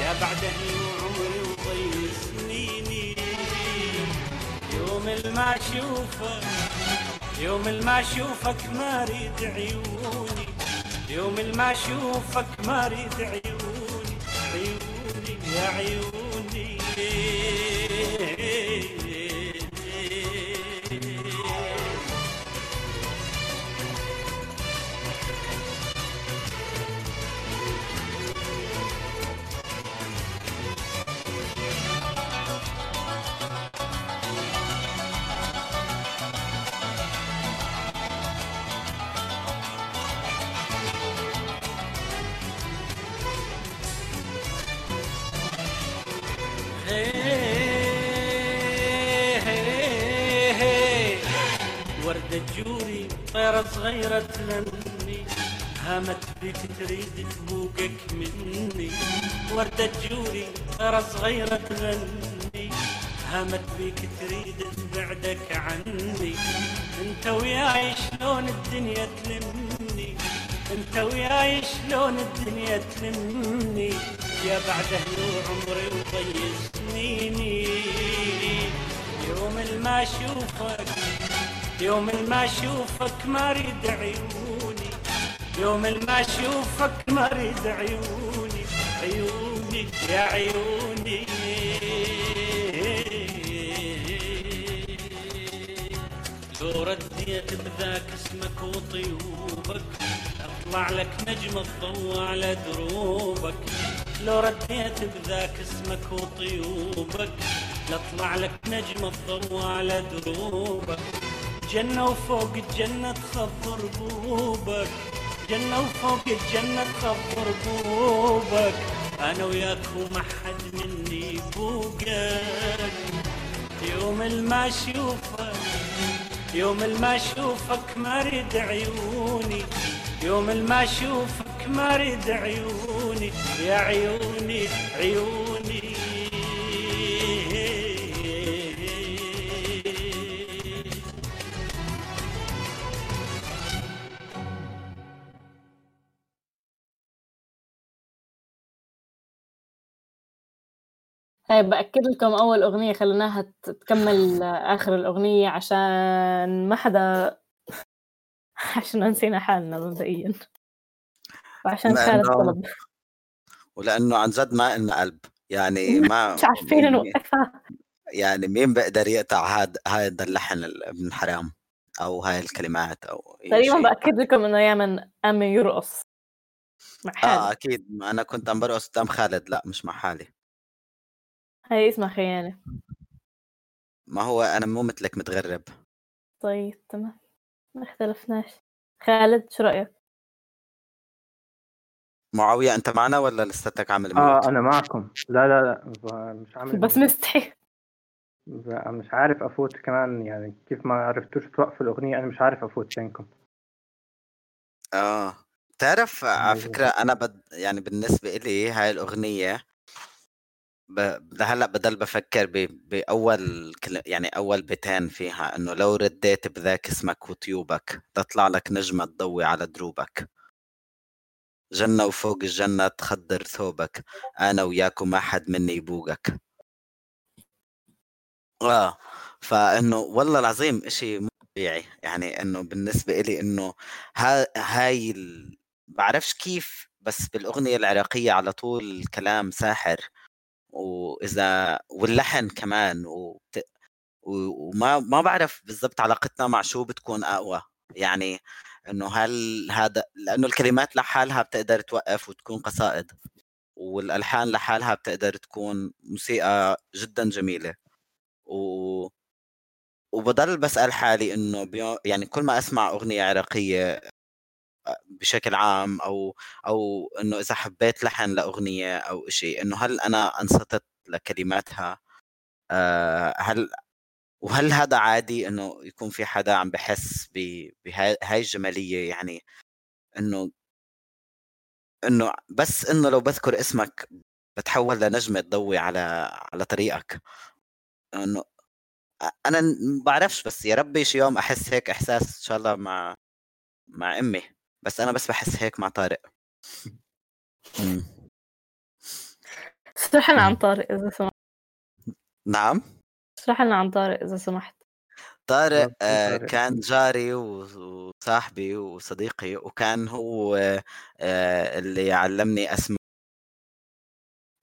يا بعد وعمري وضي سنيني يوم الما أشوفك يوم الما أشوفك ما أريد عيوني. يوم الما أشوفك ما أريد عيوني. عيوني يا عيوني. طيرة صغيرة تغني هامت بك تريد تبوقك مني. وردة جوري طيرة صغيرة تغني هامت بك تريد تبعدك عني. انت وياي شلون الدنيا تلمني؟ انت وياي شلون الدنيا تلمني؟ يا بعد أهلي وعمري وضي سنيني يوم الما اشوفك يوم الما أشوفك ما أريد عيوني. يوم الما أشوفك ما أريد عيوني. عيوني يا عيوني. لو رديت بذاك اسمك وطيوبك. أطلع لك نجم الضوء على دروبك. لو رديت بذاك اسمك وطيوبك. لاطلع لك نجم الضوء على دروبك. جنة وفوق الجنة تخبر بوبك. جنة وفوق الجنة تخبر بوبك. أنا وياك وما حد مني بوقك. يوم الما أشوفك يوم الما أشوفك ما أريد عيوني. يوم الما أشوفك ما أريد عيوني. يا عيوني عيوني. هاي بأكد لكم أول أغنية خليناها تكمل آخر الأغنية عشان ما حدا عشان نسينا حالنا مبدئيا. وعشان خالد طلب. ولأنه عن جد ما إلنا قلب. يعني ما مش عارفين نوقفها يعني مين بيقدر يقطع هذا هذا اللحن ال- ابن حرام أو هاي الكلمات أو تقريبا بأكد لكم إنه يمن قام يرقص. مع آه حاله أكيد. أنا كنت عم برقص قدام خالد. لا مش مع حالي. هاي اسمها خيانة. ما هو أنا مو مثلك متغرب. طيب تمام. ما اختلفناش. خالد شو رأيك؟ معاوية أنت معنا ولا لساتك عامل آه ميوت أنا معكم. لا لا لا ب- مش عامل بس مستحي ب- مش عارف أفوت كمان يعني كيف ما عرفتوش توقفوا الأغنية أنا مش عارف أفوت بينكم آه. تعرف على أيوة. فكرة أنا بد يعني بالنسبة إلي هاي الأغنية ب- لهلا بضل بفكر بأول يعني أول بيتين فيها إنه لو رديت بذاك اسمك وطيوبك تطلع لك نجمة تضوي على دروبك. جنة وفوق الجنة تخضر ثوبك أنا وياك وما حد مني يبوقك. آه فإنه والله العظيم إشي مو طبيعي يعني إنه بالنسبة إلي إنه ها هاي ال... بعرفش كيف بس بالأغنية العراقية على طول الكلام ساحر. وإذا واللحن كمان. و- وما ما بعرف بالضبط علاقتنا مع شو بتكون أقوى يعني إنه هل هذا لأنه الكلمات لحالها بتقدر توقف وتكون قصائد والألحان لحالها بتقدر تكون موسيقى جدا جميلة و وبضل بسأل حالي إنه بيو... يعني كل ما أسمع أغنية عراقية بشكل عام أو أو إنه إذا حبيت لحن لأغنية أو شيء إنه هل أنا انصتت لكلماتها؟ آه، هل وهل هذا عادي إنه يكون في حدا عم بحس بهاي هاي الجمالية يعني؟ إنه إنه بس إنه لو بذكر اسمك بتحول لنجمة تضوي على على طريقك. إنه أنا ما بعرفش بس يا ربي شي يوم أحس هيك إحساس إن شاء الله مع مع أمي. بس أنا بس بحس هيك مع طارق. مم. اشرح لنا عن طارق إذا سمحت. نعم. اشرح لنا عن طارق إذا سمحت. طارق آه،. كان جاري وصاحبي وصديقي وكان هو آه، اللي علمني اسمع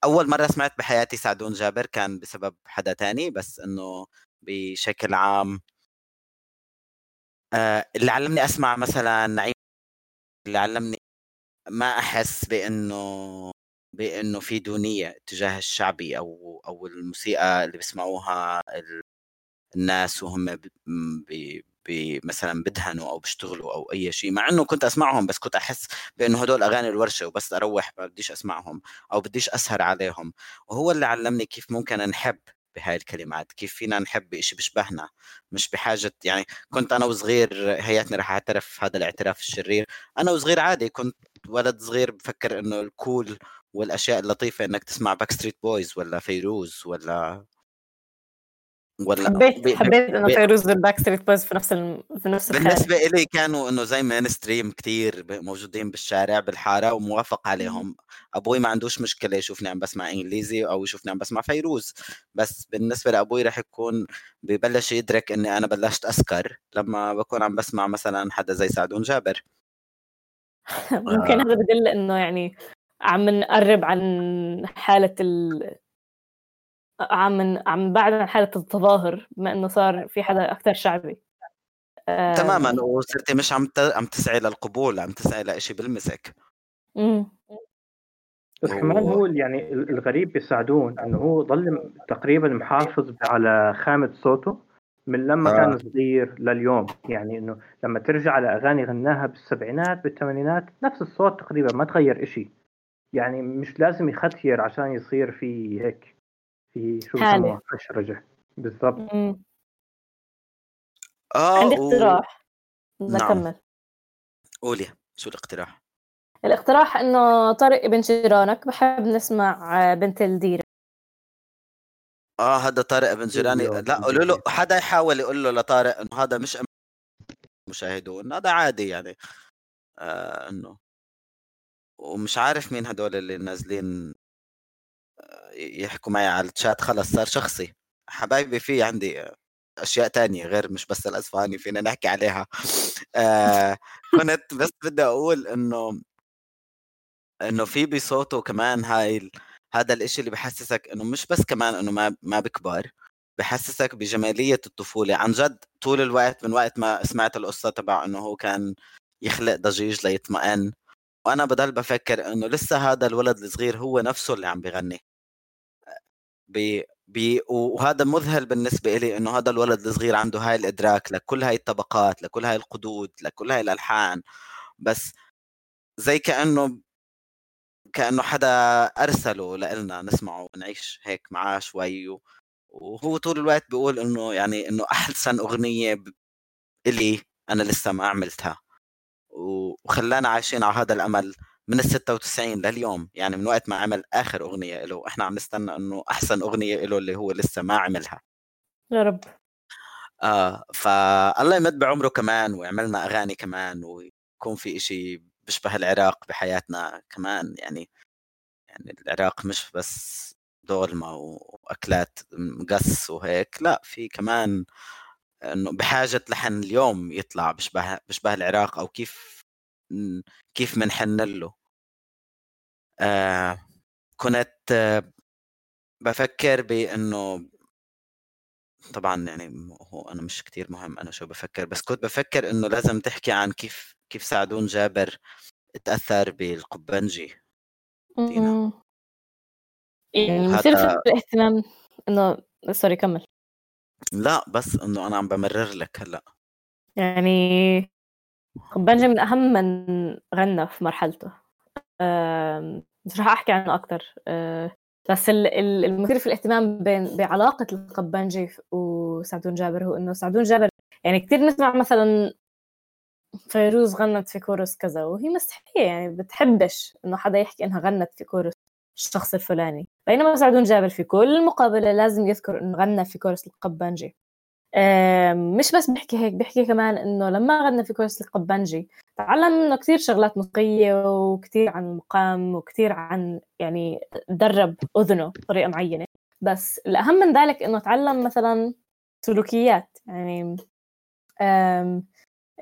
أول مرة سمعت بحياتي سعدون جابر كان بسبب حدا تاني بس إنه بشكل عام آه، اللي علمني أسمع مثلا نعيم اللي علمني ما أحس بأنه بأنه في دونية تجاه الشعبي أو أو الموسيقى اللي بيسمعوها ال- الناس وهم ب- ب- ب- مثلا بدهنوا أو بيشتغلوا أو أي شيء مع إنه كنت أسمعهم بس كنت أحس بأنه هدول أغاني الورشة وبس أروح ما بديش أسمعهم أو بديش أسهر عليهم. وهو اللي علمني كيف ممكن نحب بهاي الكلمات كيف فينا نحب بشيء بيشبهنا؟ مش بحاجة يعني كنت أنا وصغير هياتني رح أعترف هذا الاعتراف الشرير. أنا وصغير عادي كنت ولد صغير بفكر إنه ال cool والأشياء اللطيفة إنك تسمع Backstreet Boys ولا فيروز ولا ولا حبيت حبيت إنه فيروز وال Backstreet Boys في نفس الم... في نفس الخانه بالنسبة إلي كانوا إنه زي mainstream كتير ب- موجودين بالشارع بالحارة وموافق عليهم. أبوي ما عندوش مشكلة يشوفني عم بسمع إنجليزي أو يشوفني عم بسمع فيروز. بس بالنسبة لأبوي رح يكون ببلش يدرك إني أنا بلشت أسكر لما بكون عم بسمع مثلا حدا زي سعدون جابر. ممكن هذا بدل إنه يعني عم نقرب عن حالة ال عم عم نبعد عن حالة التظاهر بما إنه صار في حدا أكثر شعبي. تماما وصرتي مش عم ت... عم تسعي للقبول عم تسعي لإشي بلمسك مم. بس كمان و- هو يعني الغريب بسعدون إنه هو ضل تقريبا محافظ على خامة صوته من لما آه. كان صغير لليوم. يعني إنه لما ترجع على أغاني غناها بالسبعينات بالثمانينات نفس الصوت تقريبا ما تغير إشي. يعني مش لازم يختير عشان يصير في هيك في شو. بسموها فشرجة بالضبط. آه عندي. اقتراح نعم. نكمل قولي شو الاقتراح؟ الاقتراح إنه طارق ابن جيرانك بحب نسمع آه، بنت الديرة آه هذا طارق بن جيراني لا قولوا له. حدا يحاول يقول له لطارق إنه هذا مش مشاهدون هذا عادي يعني آه انه ومش عارف مين هدول اللي نازلين يحكوا معي على الشات خلص صار شخصي. حبايبي في عندي أشياء تانية غير مش بس الاسباني فينا نحكي عليها. آه كنت بس بدي أقول إنه إنه في بصوته كمان هاي هذا الإشي اللي بحسسك إنه مش بس كمان إنه ما ما بكبر بحسسك بجمالية الطفولة. عن جد طول الوقت من وقت ما سمعت القصة تبع إنه هو كان يخلق ضجيج ليطمئن. وأنا بضل بفكر إنه لسه هذا الولد الصغير هو نفسه اللي عم بغني. بي بي وهذا مذهل بالنسبة إلي إنه هذا الولد الصغير عنده هاي الإدراك لكل هاي الطبقات لكل هاي القدود لكل هاي الألحان. بس زي كأنه كأنه حدا أرسله لإلنا نسمعه ونعيش هيك معاه شوي. وهو طول الوقت بيقول إنه يعني إنه أحسن أغنية ب- إلي أنا لسه ما عملتها. وخلانا عايشين على هذا الأمل من ال 96 لليوم يعني من وقت ما عمل آخر أغنية له. إحنا عم نستنى إنه أحسن أغنية له اللي هو لسه ما عملها. يا رب. آه فالله يمد بعمره كمان ويعملنا أغاني كمان ويكون في إشي بيشبه العراق بحياتنا كمان. يعني يعني العراق مش بس دولمة وأكلات مقص وهيك لا في كمان إنه بحاجة لحن اليوم يطلع بشبه بشبه العراق أو كيف كيف منحن له. آه كنت آه بفكر بإنه طبعا يعني هو أنا مش كتير مهم أنا شو بفكر بس كنت بفكر إنه لازم تحكي عن كيف كيف سعدون جابر تأثر بالقبنجي. دينا مم. يعني مثير في الاهتمام إنه سوري كمل. لأ بس إنه أنا عم بمرر لك هلأ. يعني بنجي من أهم من غنى في مرحلته. مش رح أحكي عنه أكثر بس ال- ال- المثير في الاهتمام بين بعلاقة القبانجي وسعدون جابر هو إنه سعدون جابر يعني كثير نسمع مثلا فيروز غنت في كورس كذا وهي مستحية يعني بتحبش إنه حدا يحكي إنها غنت في كورس الشخص الفلاني. بينما سعدون جابر في كل مقابلة لازم يذكر إنه غنى في كورس القبانجي. مش بس بيحكي هيك بيحكي كمان إنه لما غنى في كورس القبانجي تعلم منه كثير شغلات موسيقية وكثير عن المقام وكثير عن يعني درب أذنه بطريقة معينة. بس الأهم من ذلك إنه تعلم مثلا سلوكيات. يعني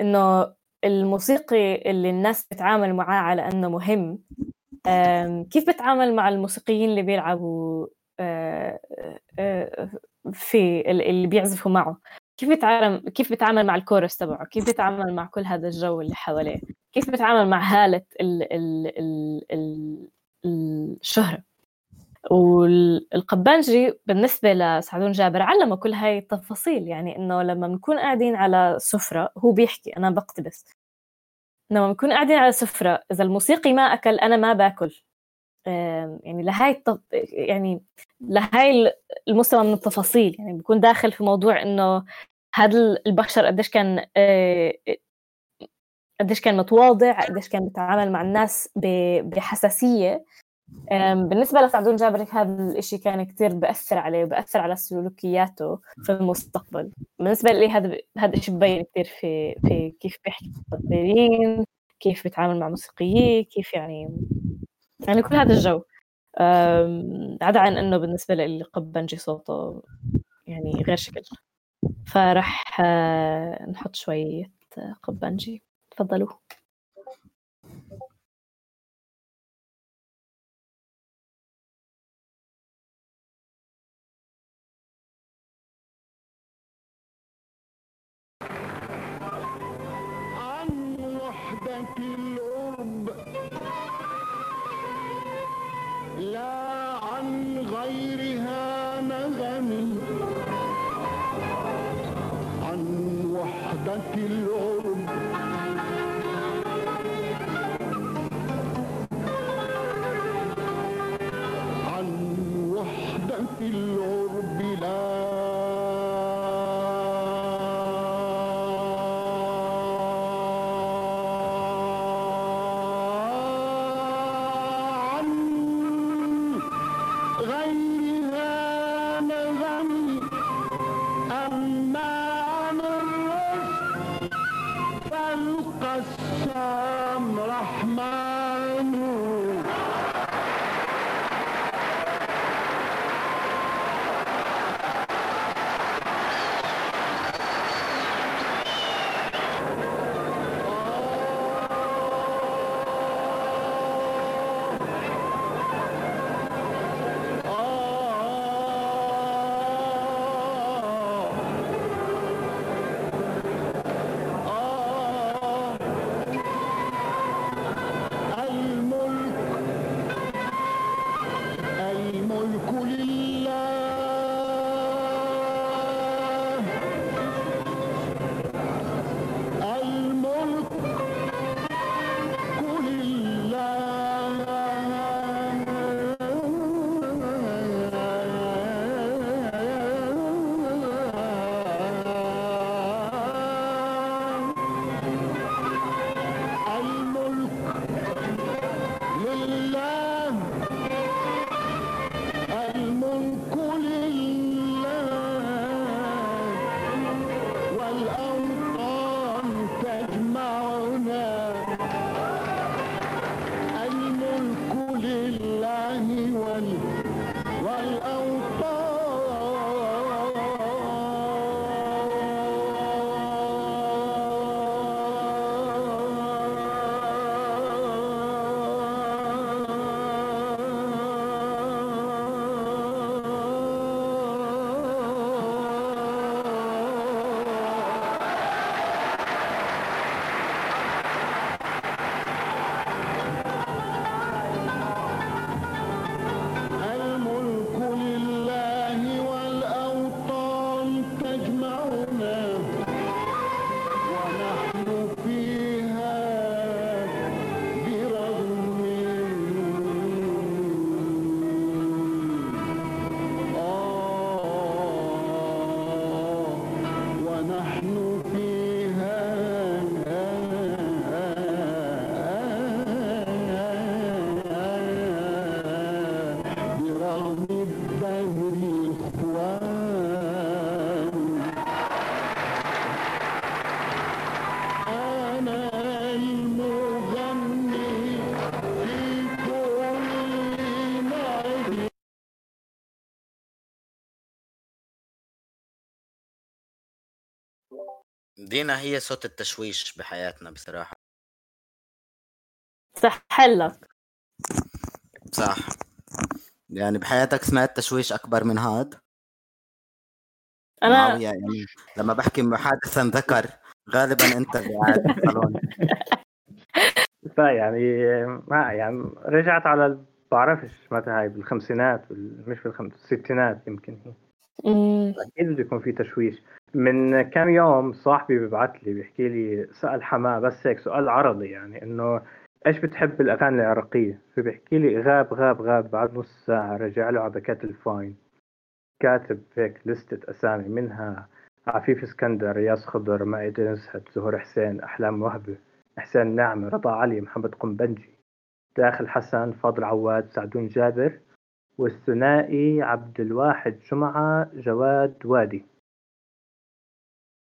إنه الموسيقي اللي الناس بتعامل معاه على أنه مهم كيف بتعامل مع الموسيقيين اللي بيلعبوا آه، آه، في ال- اللي بيعزفوا معه؟ كيف بيتعامل كيف بيتعامل مع الكورس تبعه؟ كيف بيتعامل مع كل هذا الجو اللي حواليه؟ كيف بيتعامل مع هالة ال ال ال ال الشهرة؟ والقبانجي بالنسبة لسعدون جابر علمه كل هاي التفاصيل يعني إنه لما بنكون قاعدين على سفرة هو بيحكي أنا بقتبس. لما بنكون قاعدين على سفرة. إذا الموسيقي ما أكل أنا ما باكل. يعني لهاي التف... يعني لهاي المستوى من التفاصيل. يعني بكون داخل في موضوع إنه هذا البشر قديش كان آه، قديش كان متواضع قديش كان بيتعامل مع الناس بحساسية. بالنسبة لسعدون جابر هذا الإشي كان كتير بأثر عليه وبأثر على سلوكياته في المستقبل. بالنسبة لي هذا هذا الشيء ببين كتير في في كيف بيحكي مقدرين كيف بيتعامل مع موسيقيين كيف يعني يعني كل هذا الجو. عدا عن إنه بالنسبة لي قبنجي صوته يعني غير شكل. فرح آه، نحط شوية قبنجي تفضلوا. دينا هي صوت التشويش بحياتنا بصراحة. سحلك صح. يعني بحياتك سمعت تشويش أكبر من هاد؟ أنا معاوية يعني لما بحكي محادثا ذكر غالبا أنت اللي قاعد بالصالون فيعني ما يعني رجعت على بعرفش متى هاي بالخمسينات بال- مش بالخمس الستينات يمكن هي. أكيد بده يكون في تشويش. من كم يوم صاحبي بيبعت لي بيحكي لي سأل حماة بس هيك سؤال عرضي يعني إنه إيش بتحب الاغاني العراقية؟ فبيحكي لي غاب غاب غاب بعد نص ساعة رجع له على باكات الفاين. كاتب هيك لستة أسامي منها عفيف اسكندر رياض خضر مائدة نزهت زهور حسين أحلام وهبة حسين نعمة رضا علي محمد قنبنجي داخل حسن فاضل عواد سعدون جابر والثنائي عبد الواحد جمعة جواد وادي.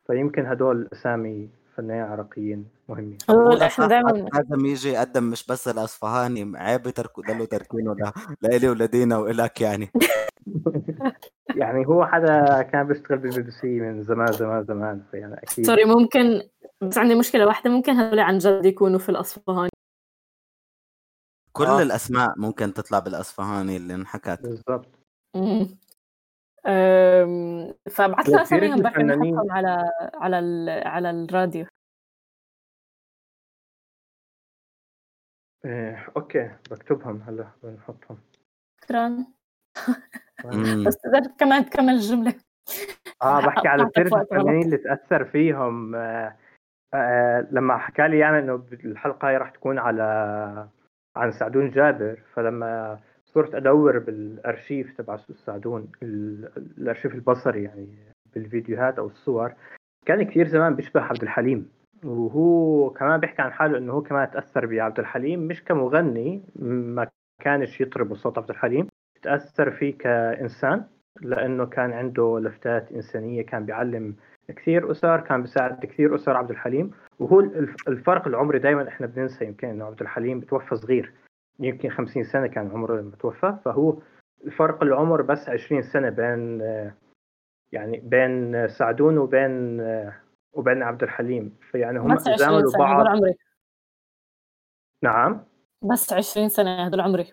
فيمكن هدول أسامي فنانين عراقيين مهمين. هذول إحنا دائما لازم يجي يقدم مش بس الأصفهاني عيب يتركوا ضلوا تركينه لإلي ولدينا وإلك يعني. يعني هو حدا كان بيشتغل بالبي بي سي من زمان زمان زمان فيعني أكيد. sorry ممكن بس عندي مشكلة واحدة ممكن هذول عن جد يكونوا في الأصفهاني؟ كل آه. الأسماء ممكن تطلع بالأصفهاني اللي انحكت. بالضبط. لنا وكثير اساميهم بركي نحطهم على على ال- على الراديو. إيه أوكي بكتبهم هلأ بنحطهم. شكرا. بس تقدر كمان تكمل الجملة. آه بحكي على وقت الفنانين. اللي تأثر فيهم آه آه لما حكى لي يعني إنه الحلقة هاي راح تكون على عن سعدون جابر فلما صرت أدور بالأرشيف تبع سعدون ال- الأرشيف البصري يعني بالفيديوهات أو الصور. كان كثير زمان بيشبه عبد الحليم وهو كمان بيحكي عن حاله إنه هو كمان تأثر بعبد الحليم مش كمغني ما كانش يطرب بصوت عبد الحليم تأثر فيه كإنسان لأنه كان عنده لفتات إنسانية كان بيعلم كثير أسر كان بيساعد كثير أسر عبد الحليم. وهو الف- الفرق العمري دائما إحنا بننسى يمكن إنه عبد الحليم توفى صغير. يمكن 50 سنة كان عمره لما توفى فهو الفرق العمر بس 20 سنة بين آه، يعني بين سعدون وبين آه، وبين عبد الحليم. فيعني هم بس 20 زاملوا بعض. عمري. نعم. بس 20 سنة هذول عمري.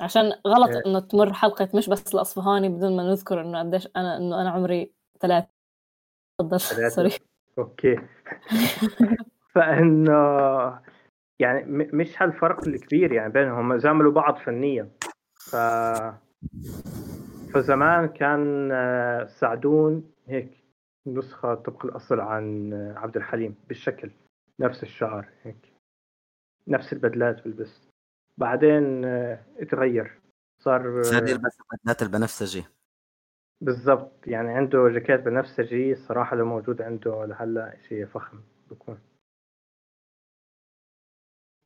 عشان غلط إيه. إنه تمر حلقة مش بس الأصفهاني بدون ما نذكر إنه قديش أنا إنه أنا عمري ثلاث تفضل. sorry okay. فإنه يعني مش هالفرق الكبير يعني بينهم هم زاملوا بعض فنيا. ف فزمان كان آه، سعدون هيك نسخة طبق الأصل عن آه، عبد الحليم بالشكل نفس الشعر هيك نفس البدلات بلبس بعدين آه، اتغير صار صار يلبس البدلات البنفسجي. بالضبط يعني عنده جاكيت بنفسجي الصراحة لو موجود عنده لهلأ شيء فخم بكون.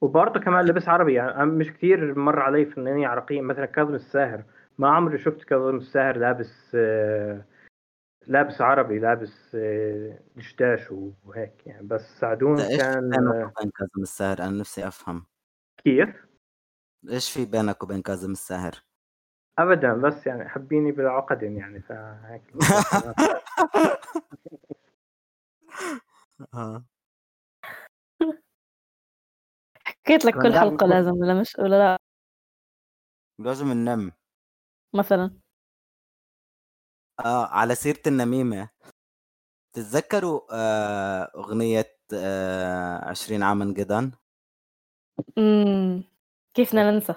وبرضه كمان لبس عربي يعني مش كثير مر علي فنانين عراقيين مثلا كاظم الساهر. ما عمري شفت كاظم الساهر لابس آه، لابس عربي لابس آه، دشداش وهيك يعني. بس سعدون كان بينك آه، وبين كاظم الساهر؟ أنا نفسي أفهم. كيف؟ إيش في بينك وبين كاظم الساهر؟ ابدا بس يعني حبيني بالعقد يعني فهيك. آه. حكيت لك كل حلقة بكون- لازم ولا مش ولا لا؟ لازم ننم مثلا. آه على سيرة النميمة. تتذكروا آه أغنية آه عشرين عاما جدا؟ امم كيفنا ننسى؟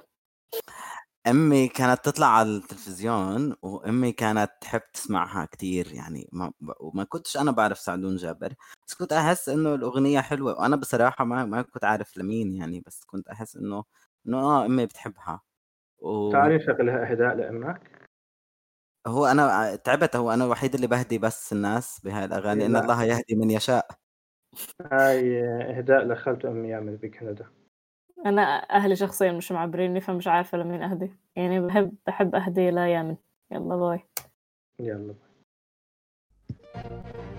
أمي كانت تطلع على التلفزيون وأمي كانت تحب تسمعها كتير يعني ما, وما كنتش أنا بعرف سعدون جابر بس كنت أحس إنه الأغنية حلوة وأنا بصراحة ما ما كنت عارف لمين يعني بس كنت أحس إنه إنه آه أمي بتحبها. و... تعالي نشغلها إهداء لأمك؟ هو أنا تعبت هو أنا الوحيد اللي بهدي بس الناس بهاي الأغاني إن. الله يهدي من يشاء. هاي إهداء لخالته أمي يعمل بكندا أنا أهلي شخصيا مش معبريني فمش عارفة لمين أهدي. يعني بحب بحب أهدي ليامن يلا باي. يلا قل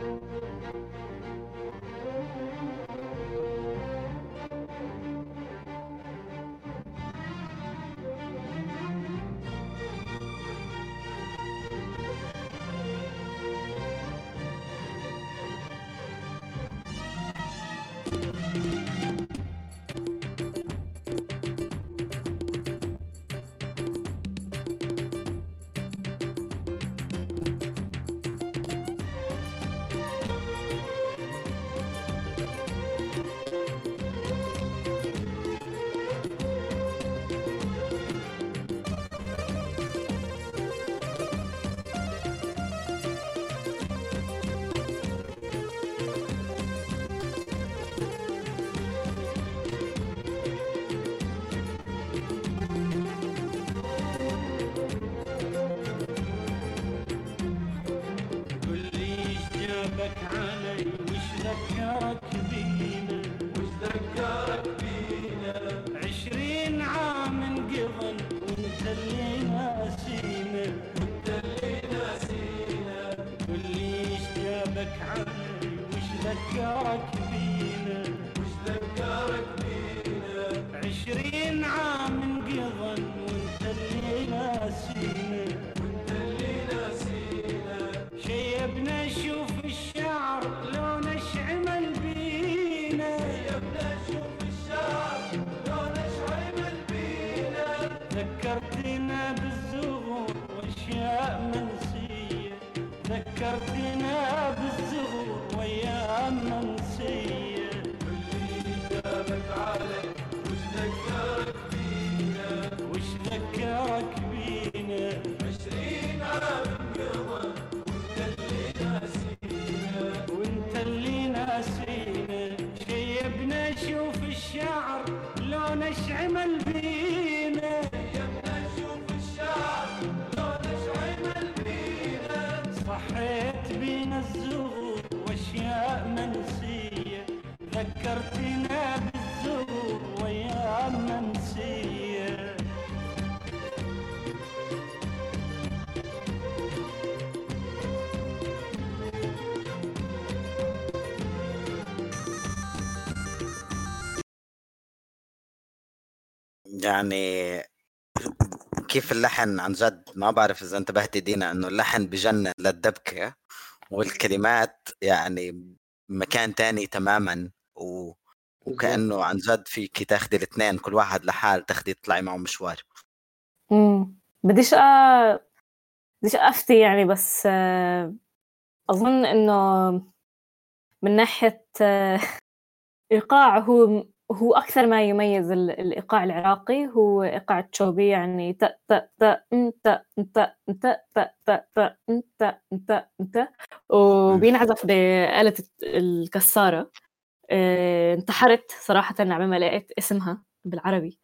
يعني كيف اللحن عن جد؟ ما بعرف إذا انتبهتي دينا إنه اللحن بجنن للدبكة والكلمات يعني مكان تاني تماما و... وكأنه عن جد فيك تاخدي الاثنين كل واحد لحال تاخدي تطلعي معه مشوار. امم بديش أ... بديش أفتي يعني بس أظن إنه من ناحية ايقاع هو هو أكثر ما يميز ال- الإيقاع العراقي هو إيقاع التشوبي يعني ت ت ت انت انت انت ت ت ت انت انت انت وبينعزف بآلة الكسارة. آه، انتحرت صراحة على ما لقيت اسمها بالعربي.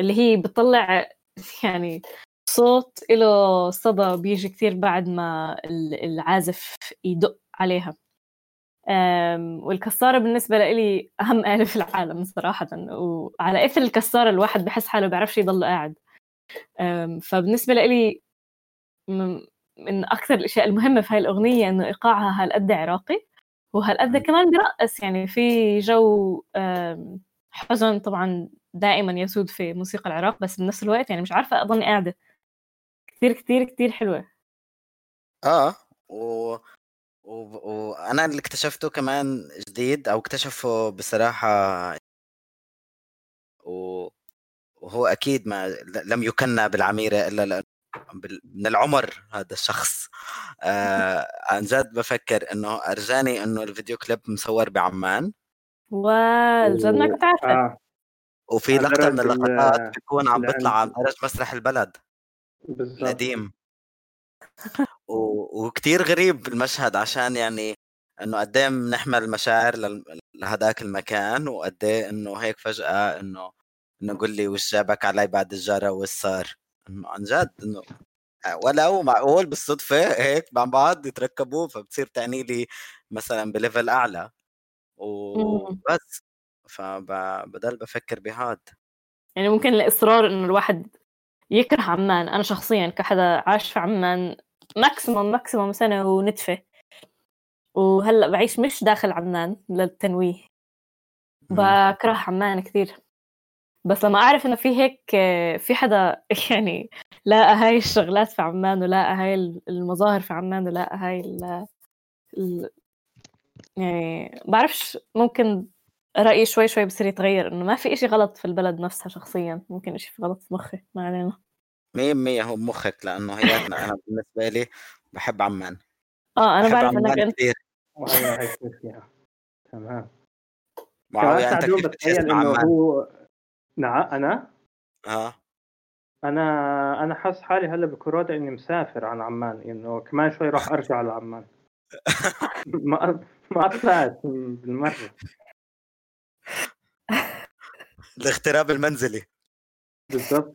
اللي هي بتطلع يعني صوت له صدى بيجي كتير بعد ما ال- العازف يدق عليها. آم، والكسارة بالنسبة لي أهم آلة في العالم صراحة وعلى إثر الكسارة الواحد بحس حاله بيعرفش يضل قاعد. آم، فبالنسبة لي من أكثر الأشياء المهمة في هاي الأغنية إنه إيقاعها هالقد عراقي وهالقد كمان برقص. يعني في جو حزن طبعا دائما يسود في موسيقى العراق بس بنفس الوقت يعني مش عارفة أضلني قاعدة. كتير كتير كتير حلوة. آه و... وأنا اللي اكتشفته كمان جديد أو اكتشفه بصراحة و... وهو أكيد ما لم يكنى بالعميرة إلا لأ من العمر هذا الشخص. آه عن جد بفكر إنه أرجاني إنه الفيديو كليب مصور بعمان. والجد ما كنت عارفة. آه. وفي لقطة من اللقطات بيكون عم. بيطلع على درج مسرح البلد. بالضبط. القديم. و... وكتير غريب المشهد عشان يعني إنه قد إيه بنحمل مشاعر. لهداك المكان وقد إيه إنه هيك فجأة إنه إنه قل لي وش جابك علي بعد الجارة وش صار؟ إنه عن جد إنه ولو معقول بالصدفة هيك مع بعض يتركبوا فبتصير تعني لي مثلا بليفل أعلى. وبس فبضل بفكر بهاد. يعني ممكن الإصرار إنه الواحد يكره عمان. أنا شخصيا كحدا عاش في عمان maximum maximum سنة ونتفة. وهلأ بعيش مش داخل عمان للتنويه. بكره عمان كثير. بس لما أعرف إنه في هيك في حدا يعني لاقى هاي الشغلات في عمان ولاقى هاي المظاهر في عمان ولاقى هاي ال ال يعني بعرفش ممكن رأيي شوي شوي بصير يتغير إنه ما في إشي غلط في البلد نفسها شخصيا. ممكن إشي في غلط في مخي ما علينا. مية مية هو مخك لأنه هياتنا أنا بالنسبة لي بحب عمان آه أنا بحب بعرف إنك عمان أنت كثير فيها تمام. معاوية أنت سعدون كيف بتخيل بتحس إنه بعمان؟ هو نعم أنا؟ آه. أنا أنا حاسس حالي هلأ بكورونا إني مسافر عن عمان إنه كمان شوي راح أرجع لعمان. ما ما طلعت بالمرة. الاغتراب المنزلي. بالضبط.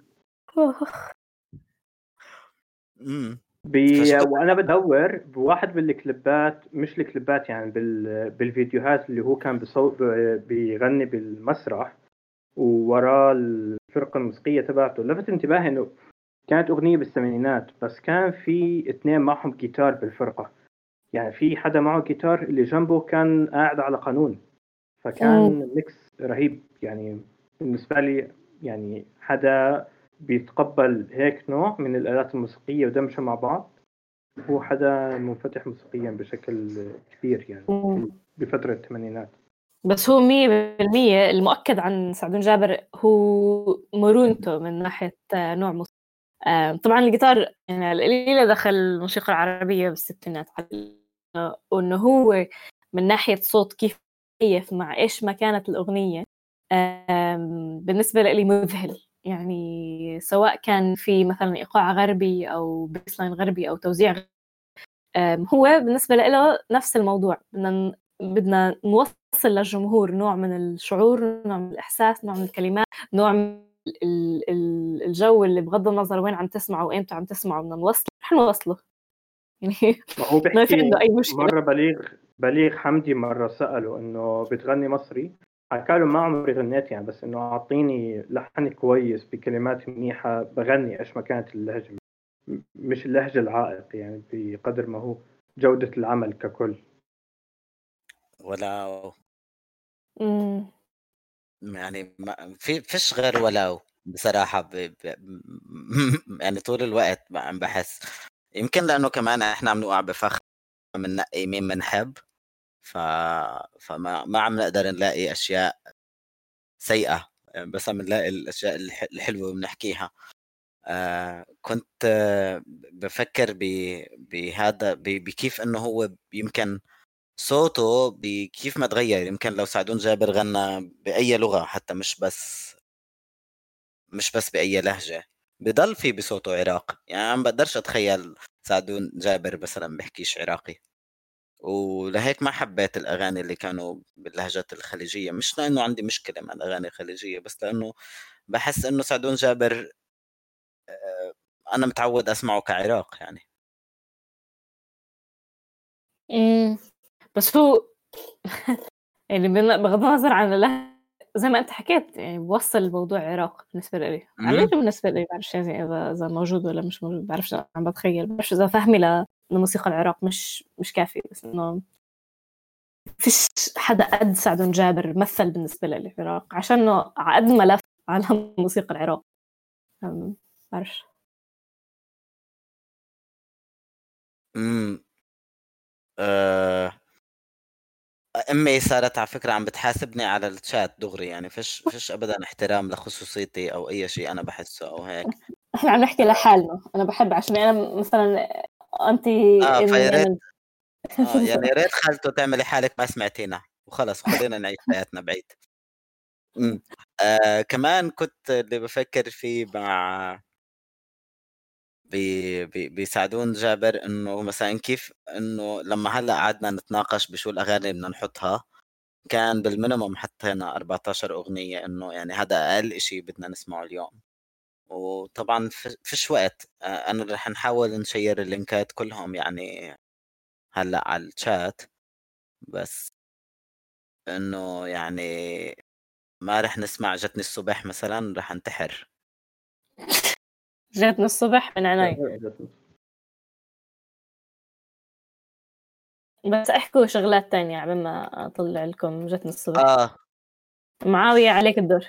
امم بي... وأنا بدور بواحد بالكليبات مش الكليبات يعني بال... بالفيديوهات اللي هو كان بصو... ب- بيغني بالمسرح ووراه الفرقة الموسيقية تبعته. لفت انتباهي إنه كانت أغنية بالثمانينات بس كان في اثنين معهم جيتار بالفرقة. يعني في حدا معه جيتار اللي جنبه كان قاعد على قانون. فكان ميكس رهيب يعني بالنسبة لي يعني حدا بيتقبل هيك نوع من الآلات الموسيقية ودمجها مع بعض. هو حدا منفتح موسيقيا بشكل كبير يعني بفترة الثمانينات. بس هو مية بالمية المؤكد عن سعدون جابر هو مرونته من ناحية نوع موسيقى. آه، طبعا الجيتار يعني قليل اللي دخل الموسيقى العربية بالستينات. وإنه هو من ناحية صوت كيف مع إيش ما كانت الأغنية بالنسبة لي مذهل يعني سواء كان في مثلا إيقاع غربي أو bassline غربي أو توزيع غربي هو بالنسبة له نفس الموضوع. بدنا بدنا نوصل للجمهور نوع من الشعور نوع من الإحساس نوع من الكلمات نوع من ال- ال- الجو اللي بغض النظر وين عم تسمعه وإمتى عم تسمعه. بدنا نوصله. رح نوصله. يعني ما هو ما في عنده أي مشكلة. مرة بليغ بليغ حمدي مرة سأله إنه بتغني مصري؟ حكى له ما عمري غنيت يعني بس إنه أعطيني لحن كويس بكلمات منيحة بغني إيش ما كانت اللهجة م- مش اللهجة العائق يعني بقدر ما هو جودة العمل ككل. ولا أمم. يعني ما في فيش غير ولو بصراحة ب... ب... يعني طول الوقت عم بحس. يمكن لأنه كمان إحنا عم نوقع بفخ بننقي مين بنحب. ف... فما ما عم نقدر نلاقي أشياء سيئة بس عم نلاقي الأشياء الح... الحلوة وبنحكيها آه كنت آه بفكر. بهذا. بكيف إنه هو يمكن صوته بكيف ما تغير يمكن لو سعدون جابر غنى بأي لغة حتى مش بس مش بس بأي لهجة بضل في بصوته عراق يعني ما بقدرش أتخيل سعدون جابر مثلا بحكيش عراقي ولهيك ما حبيت الأغاني اللي كانوا باللهجات الخليجية مش لأنه عندي مشكلة مع الأغاني الخليجية بس لأنه بحس إنه سعدون جابر آه، أنا متعود أسمعه كعراق يعني أمم. بس هو يعني بغض النظر عن اللهجة زي ما أنت حكيت يعني بوصل الموضوع عراق بالنسبة لي. على بالنسبة لي بعرفش يعني إذا إذا موجود ولا مش موجود بعرفش عم بتخيل بعرفش إذا فهمي ل- لموسيقى العراق مش مش كافي بس إنه فيش حدا قد سعدون جابر مثل بالنسبة لي العراق عشان إنه على قد ما لف عالم موسيقى العراق. بعرفش. امم آه، أمي صارت على فكرة عم بتحاسبني على الشات دغري يعني فيش فيش ابدا احترام لخصوصيتي أو أي شيء أنا بحسه أو هيك. إحنا عم نحكي لحالنا أنا بحب عشان أنا مثلا انتي آه فيا ريت. آه يعني يا ريت خالته تعملي حالك ما سمعتينا. وخلص وخلينا نعيش حياتنا بعيد. امم. آه كمان كنت اللي بفكر فيه مع بي بي بسعدون جابر إنه مثلا كيف إنه لما هلأ قعدنا نتناقش بشو الأغاني بدنا نحطها كان بال minimum حطينا 14 أغنية إنه يعني هذا أقل إشي بدنا نسمعه اليوم. وطبعا في- فيش وقت آه، أنا رح نحاول نشير ال links ات كلهم يعني هلأ على الشات بس إنه يعني ما رح نسمع جتني الصبح مثلا رح انتحر. جاتني الصبح من عناي بس احكوا شغلات تانية عبين ما اطلع لكم جاتني الصبح. آه. معاوية عليك الدور.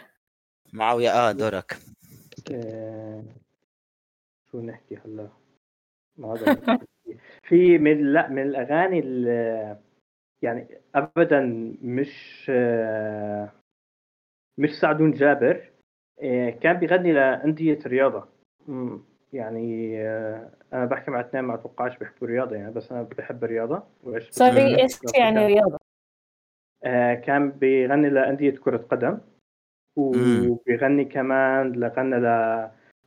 معاوية آه دورك. شو نحكي هلا؟ ما. في من لا من الأغاني اللي يعني ابدا مش آه، مش سعدون جابر. آه، كان بيغني لأندية رياضة. يعني آه، أنا بحكي مع اثنين ما أتوقعش بيحبوا رياضة يعني بس أنا بحب الرياضه. سوري إيش يعني رياضة؟ آه، كان بيغني لأندية كرة قدم. وبيغني كمان لغنى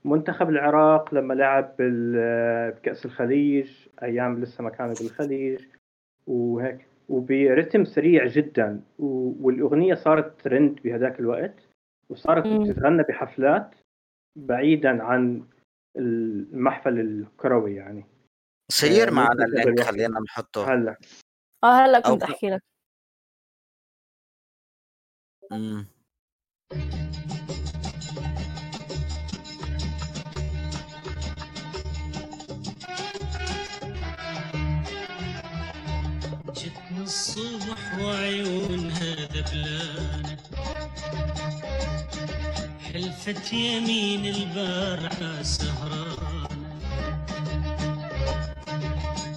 لمنتخب العراق لما لعب بال- بكأس الخليج أيام لسه ما كانوا بالخليج وهيك. وبرتم سريع جدا و- والأغنية صارت ترند بهذاك الوقت وصارت مم. تتغنى بحفلات بعيدا عن المحفل الكروي يعني. share آه، معنا ممكن ال link تقدر خلينا نحطه. هلا. آه هلا أو كنت أحكي لك. مم. جتنا الصبح وعيونها ذبلانة حلفت يمين البارحة سهرانة.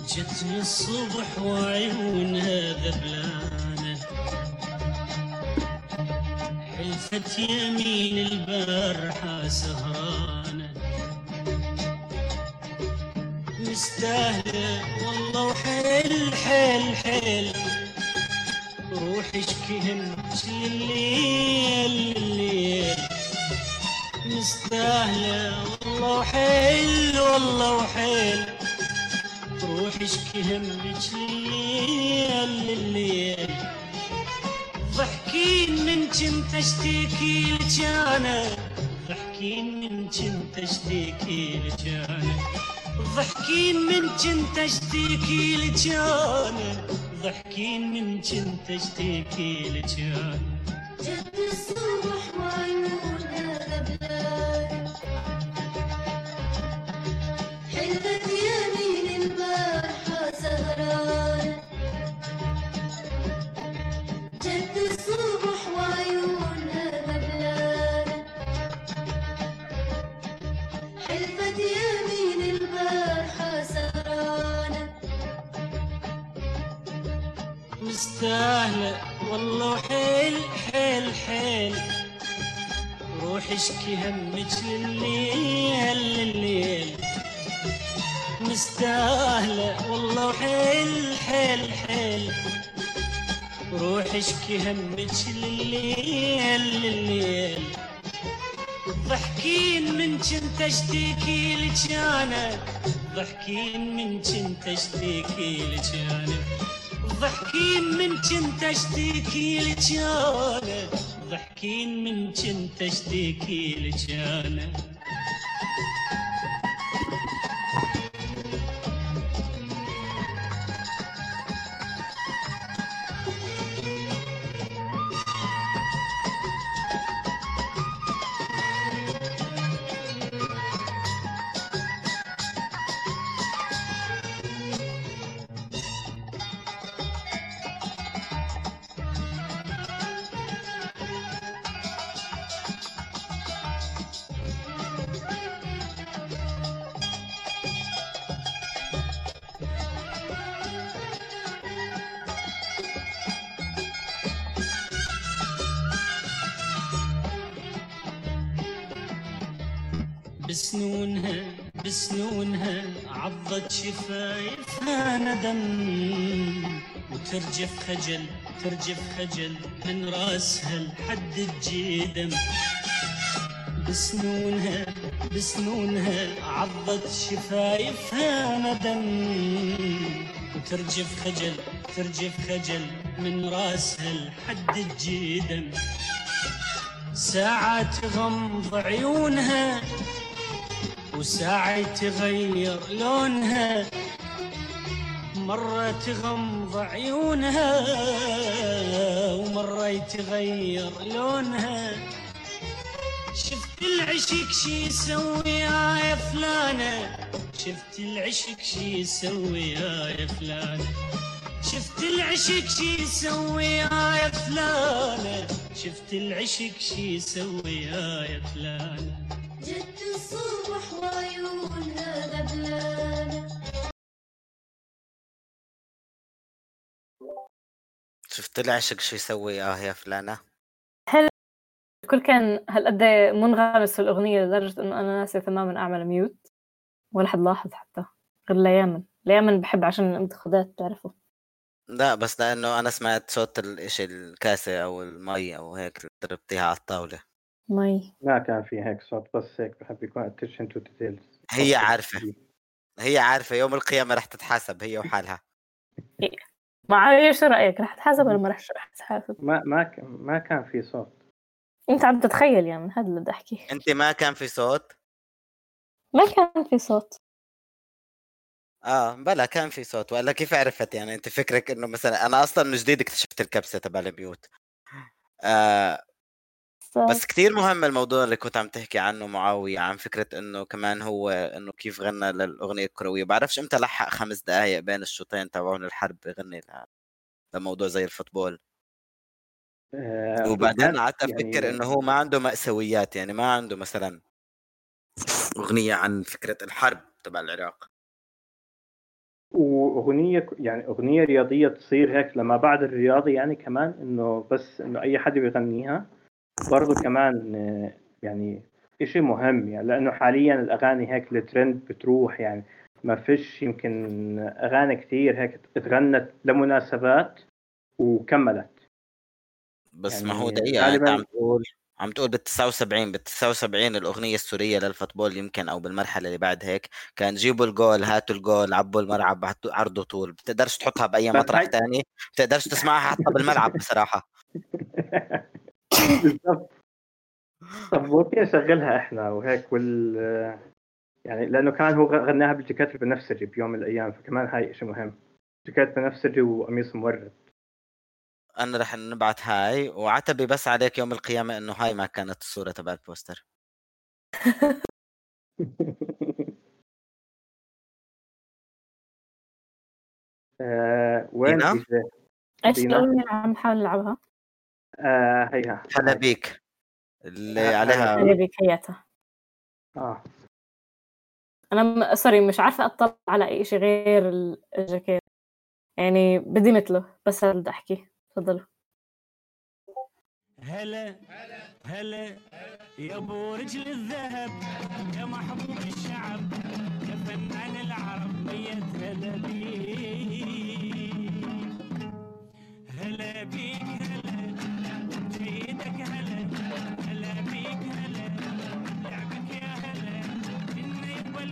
جتني الصبح وعيونها ذبلانة حلفت يمين البارحة سهرانة مستاهلة والله وحيل حيل حيل. روح اشكيهم الليل الليل مستاهلة والله وحيل والله وحيل. روح اشكيهم الليل الليل ضحكين من كنت اشتكي لك أنا ضحكين من كنت اشتكي لك أنا ضحكين من كنت اشتكي لك أنا ضحكين من كنت اشتكي لك أنا جد الصبح وعيونها غبلان حلفت والله وحيل حيل حيل. روح اشكي همك لليل لليل. مستاهلة والله وحيل حيل حيل. روح اشكي همك لليل لليل. ضحكين من كنت اشتكي لك أنا. ضحكين من كنت اشتكي لك أنا. ضحكين من كنت اشتكي لك أنا ضحكين من كنت اشتكي لك أنا بسنونها بسنونها عضت شفايفها ندم. وترجف خجل ترجف خجل من راسها لحد الجدم. بسنونها بسنونها عضت شفايفها ندم. وترجف خجل ترجف خجل من راسها لحد الجدم. ساعة تغمض عيونها وساعة تغير لونها مرة تغمض عيونها ومرة يتغير لونها. شفت العشق شي يسوي يا فلانة شفت العشق شي يسوي يا فلانة. شفت العشق شي يسوي يا فلانة. شفت العشق شي يسوي يا فلانة. جت الصبح وعيونها غبلانة شفت العشق شو يسوي آه يا فلانة؟ الكل كان هالقد منغمس في الأغنية لدرجة إنه أنا ناسية تماما أعمل ميوت ولا حد لاحظ حتى. غير ليامن. ليامن بحب عشان الانتقادات تعرفوا. لا بس لأنه أنا سمعت صوت الاشي الكاسة أو المي أو هيك ضربتيها على الطاولة. مي. ما كان في هيك صوت بس هيك بحب يكون attention to details. هي عارفة. هي عارفة يوم القيامة رح تتحاسب هي وحالها. معاوية شو رأيك؟ رح تحاسب ولا ما رح رح تحاسب؟ ما ما ك- ما كان في صوت. أنت عم تتخيل يعني هذا اللي بدي أحكيه. أنت ما كان في صوت؟ ما كان في صوت. آه بلا كان في صوت. ولا كيف عرفت يعني أنت فكرك إنه مثلا أنا أصلا من جديد اكتشفت الكبسة تبع الميوت آه بس كتير مهم الموضوع اللي كنت عم تحكي عنه معاوية عن فكرة إنه كمان هو إنه كيف غنى للأغنية الكروية. بعرفش إمتى لحق خمس دقايق بين الشوطين تبعون الحرب يغني ل- لموضوع زي الفوتبول. آه، وبعدين قعدت أفكر يعني- إنه هو ما عنده مأساويات يعني ما عنده مثلا أغنية عن فكرة الحرب تبع العراق. وأغنية يعني أغنية رياضية تصير هيك لما بعد الرياضي يعني كمان إنه بس إنه أي حد بيغنيها برضه كمان آه، يعني إشي مهم يعني لأنه حاليا الأغاني هيك الترند بتروح يعني ما فيش يمكن أغاني كتير هيك اتغنت لمناسبات وكملت. بس ما يعني هو دقيقة أنت غالباً- عم تقول عم تقول بال 79 بال 79 الأغنية السورية لل football يمكن أو بالمرحلة اللي بعد هيك كان جيبوا الجول هاتوا الجول عبوا الملعب عرضوا طول بتقدرش تحطها بأي مطرح تاني بتقدرش تسمعها حتى بالملعب بصراحة. بالضبط طب ممكن نشغلها إحنا وهيك وال يعني لأنه كان هو غناها بالجاكيت البنفسجي بيوم من الأيام فكمان هاي شيء مهم. جاكيت بنفسجي وقميص مورد. أنا رح نبعت هاي وعتبي بس عليك يوم القيامة إنه هاي ما كانت الصورة تبع ال poster. آه وين دينا؟ إيش اللي عم نحاول نلعبها؟ آه هيها هلا بيك. اللي عليها هذه بكياتها آه. أنا م... sorry مش عارفة أطلع على أي شيء غير ال- الجاكيت يعني بدي مثله بس هذا بدي أحكي. تفضلوا هلا هلا يا ابو رجل الذهب يا محبوب الشعب يا فنان العرب ميت هلا بيك هلا بيك هلا جيدك هلا هلا بيك هلا لعبك يا هلا إنه يبغى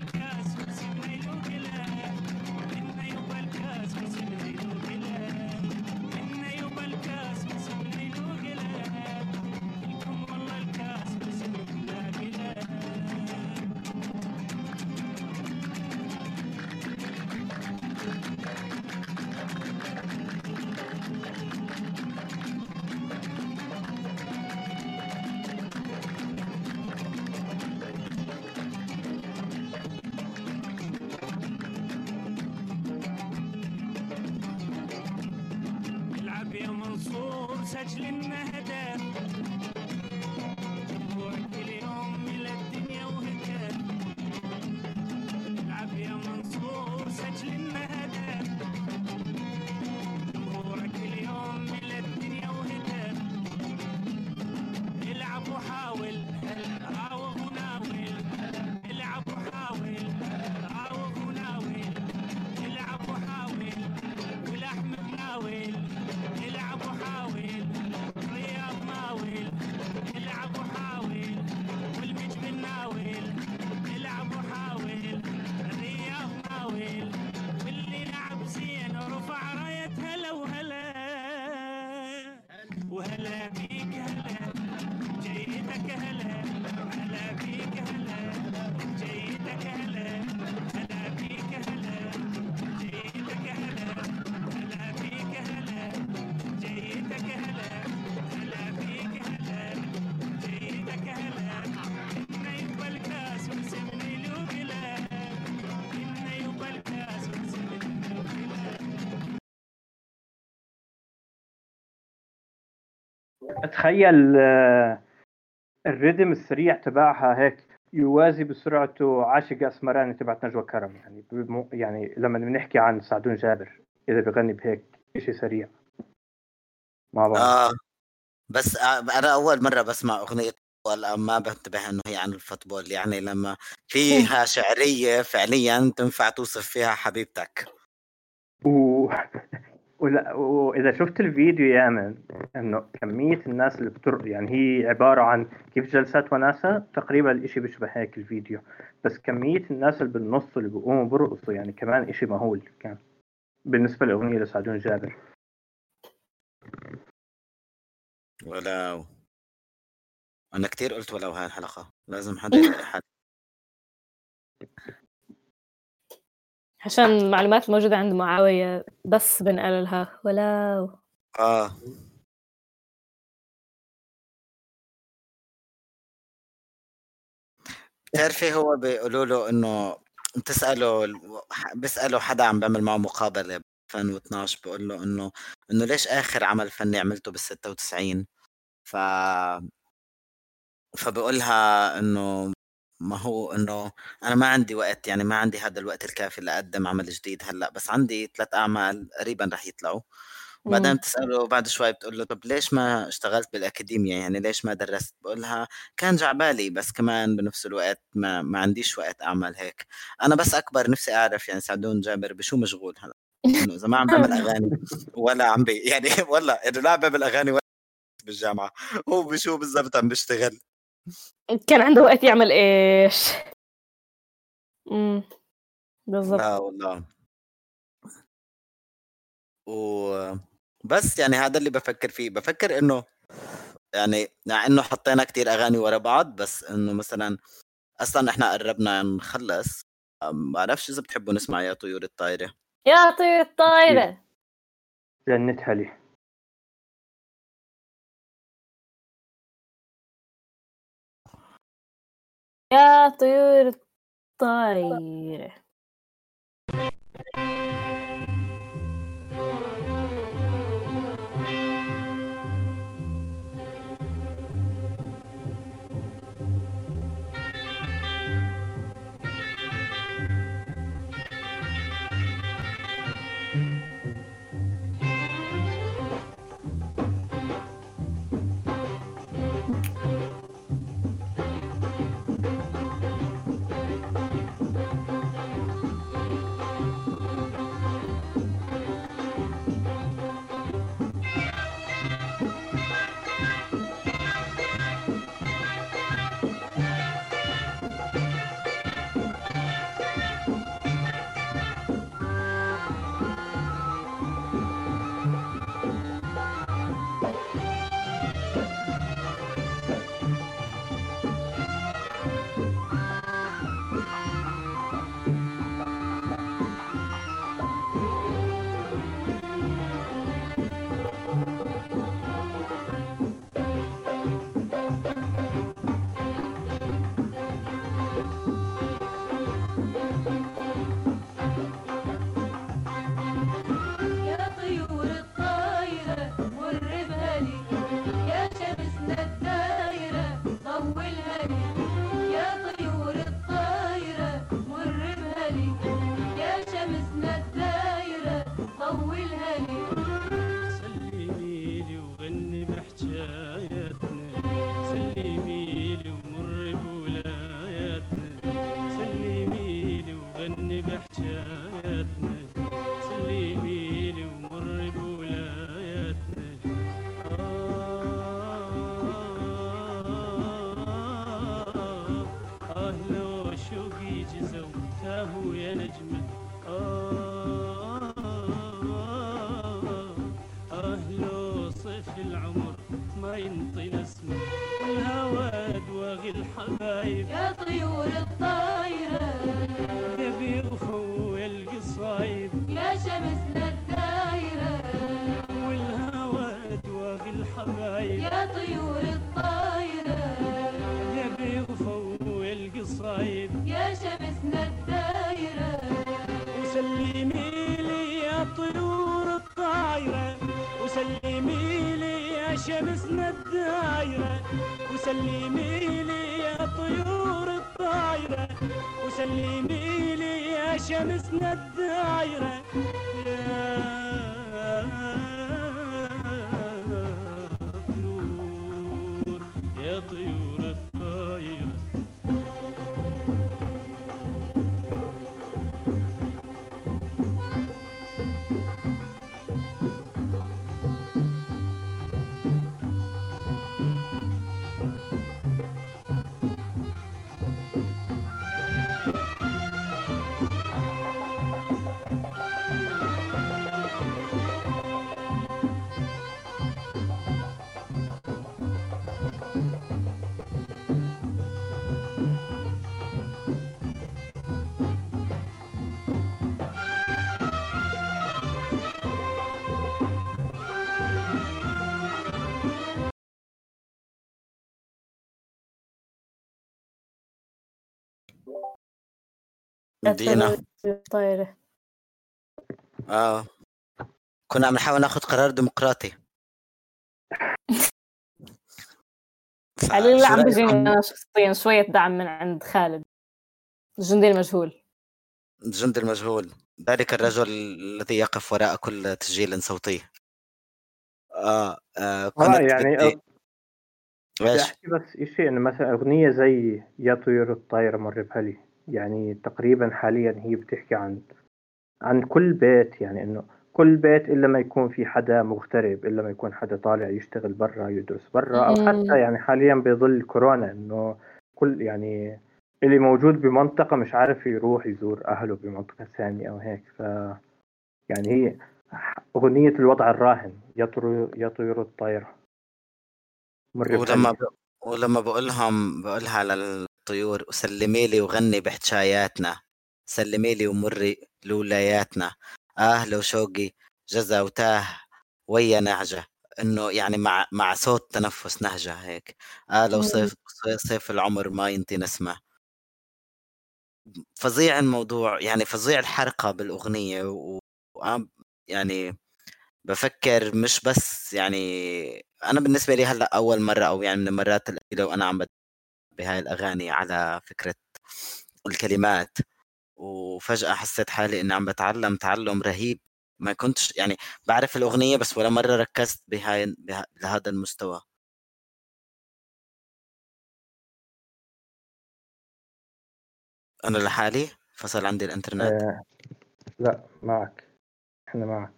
تخيل آه، الريدم السريع تبعها هيك يوازي بسرعته عاشق اسمراني تبعت نجوى كرم. يعني بمو يعني لما بنحكي عن سعدون جابر إذا بغني بهيك شيء سريع. مع بعض آه بس آه أنا أول مرة بسمع أغنية والآن ما بنتبه إنه هي عن الفوتبول. يعني لما فيها شعرية فعليا تنفع توصف فيها حبيبتك. وإذا شفت الفيديو يا من إنه كمية الناس اللي بتر يعني هي عبارة عن كيف جلسات وناسة تقريبا الاشي بيشبه هيك الفيديو. بس كمية الناس اللي بالنص اللي بيقوموا برقصوا يعني كمان إشي مهول كان بالنسبة للاغنيه لسعدون جابر. ولو أنا كتير قلت ولو هاي الحلقة. لازم يلاقي حد عشان المعلومات الموجودة عند معاوية بس بنقل لها ولو آه. بتعرفي هو بيقولوا له إنه بتسأله بيسالوا حدا عم بيعمل معه مقابلة ب 2012 بيقول له إنه إنه ليش آخر عمل فني عملته بال 96 ف فبقولها إنه ما هو إنه أنا ما عندي وقت يعني ما عندي هذا الوقت الكافي لأقدم عمل جديد هلأ بس عندي ثلاث أعمال قريبا رح يطلعوا. بعدين مم. بتسأله بعد شوي بتقول له طب ليش ما اشتغلت بالاكاديميا يعني ليش ما درست؟ بقولها كان جعبالي بس كمان بنفس الوقت ما ما عنديش وقت أعمل هيك. أنا بس أكبر نفسي أعرف يعني سعدون جابر بشو مشغول هلأ؟ إنه إذا ما عم بيعمل أغاني ولا عم بي يعني والله إنه لا عم بيعمل أغاني ولا بالجامعة هو بشو بالضبط عم بيشتغل؟ كان عنده وقت يعمل إيش؟ امم بالضبط لا والله. و بس يعني هذا اللي بفكر فيه. بفكر إنه يعني مع إنه حطينا كتير أغاني ورا بعض بس إنه مثلا أصلا إحنا قربنا نخلص. ما بعرفش إذا بتحبوا نسمع يا طيور الطايرة. يا طير الطايرة. جنتها لي يا طيور الطايرة دينا طايرة. آه. كنا عم نحاول ناخذ قرار ديمقراطي. على اللي عم بيجيني أنا شخصيا شوية دعم من عند خالد. الجندي المجهول. الجندي المجهول. ذلك الرجل الذي يقف وراء كل تسجيل صوتي. آه, آه آه كنت يعني بدي إيش؟ بس شيء إنه مثلا أغنية زي يا طيور الطايرة مر بهلي يعني تقريبا حاليا هي بتحكي عن عن كل بيت يعني إنه كل بيت إلا ما يكون في حدا مغترب إلا ما يكون حدا طالع يشتغل برا يدرس برا أو. حتى يعني حاليا بظل كورونا إنه كل يعني اللي موجود بمنطقة مش عارف يروح يزور أهله بمنطقة ثانية أو هيك ف يعني هي أغنية الوضع الراهن يا طيور يا طيور الطايرة مر ولما ب... ولما بقول لهم بقولها للطيور وسلمي لي وغني بحجاياتنا سلمي لي ومري لولاياتنا. آه لو شوقي جزا وتاه ويا نهجة. إنه يعني مع مع صوت تنفس نهجة هيك. آه لو. صيف صيف العمر ما ينطي نسمة. فظيع الموضوع يعني فظيع الحرقة بالأغنية و... وأنا يعني بفكر مش بس يعني أنا بالنسبة لي هلأ أول مرة أو يعني من المرات القليلة وأنا عم بهاي الأغاني على فكرة الكلمات. وفجأة حسيت حالي إني عم بتعلم تعلم رهيب. ما كنتش يعني بعرف الأغنية بس ولا مرة ركزت بهاي بها لهذا المستوى. أنا لحالي فصل عندي الإنترنت. آه لا معك. إحنا معك.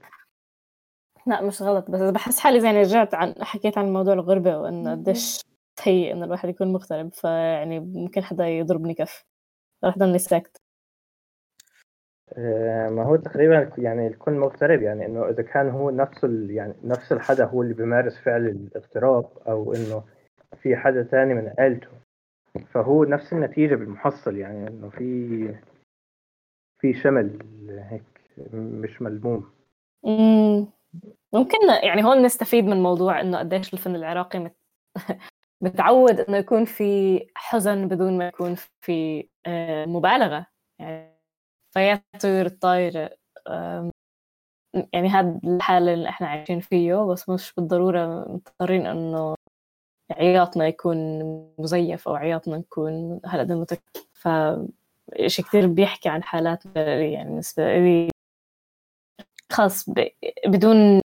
لا مش غلط بس بحس حالي زي رجعت عن حكيت عن موضوع الغربة وإنه قديش سيء إنه الواحد يكون مغترب فيعني ممكن حدا يضربني كف. رح ضلني ساكت. آه ما هو تقريبا يعني الكل مغترب يعني إنه إذا كان هو نفس ال يعني نفس الحدا هو اللي بيمارس فعل الاغتراب أو إنه في حدا تاني من عيلته فهو نفس النتيجة بالمحصل يعني إنه في في شمل هيك مش ملموم. مم. ممكن يعني هون نستفيد من موضوع إنه قديش الفن العراقي مت... متعود إنه يكون في حزن بدون ما يكون في آه، مبالغة. يعني فيا طيور الطايرة آم، يعني هذا الحال اللي إحنا عايشين فيه بس مش بالضرورة مضطرين إنه عياطنا يكون مزيف أو عياطنا يكون هالقد متكلف ف شيء كثير بيحكي عن حالات يعني بالنسبة لي خاص ب... بدون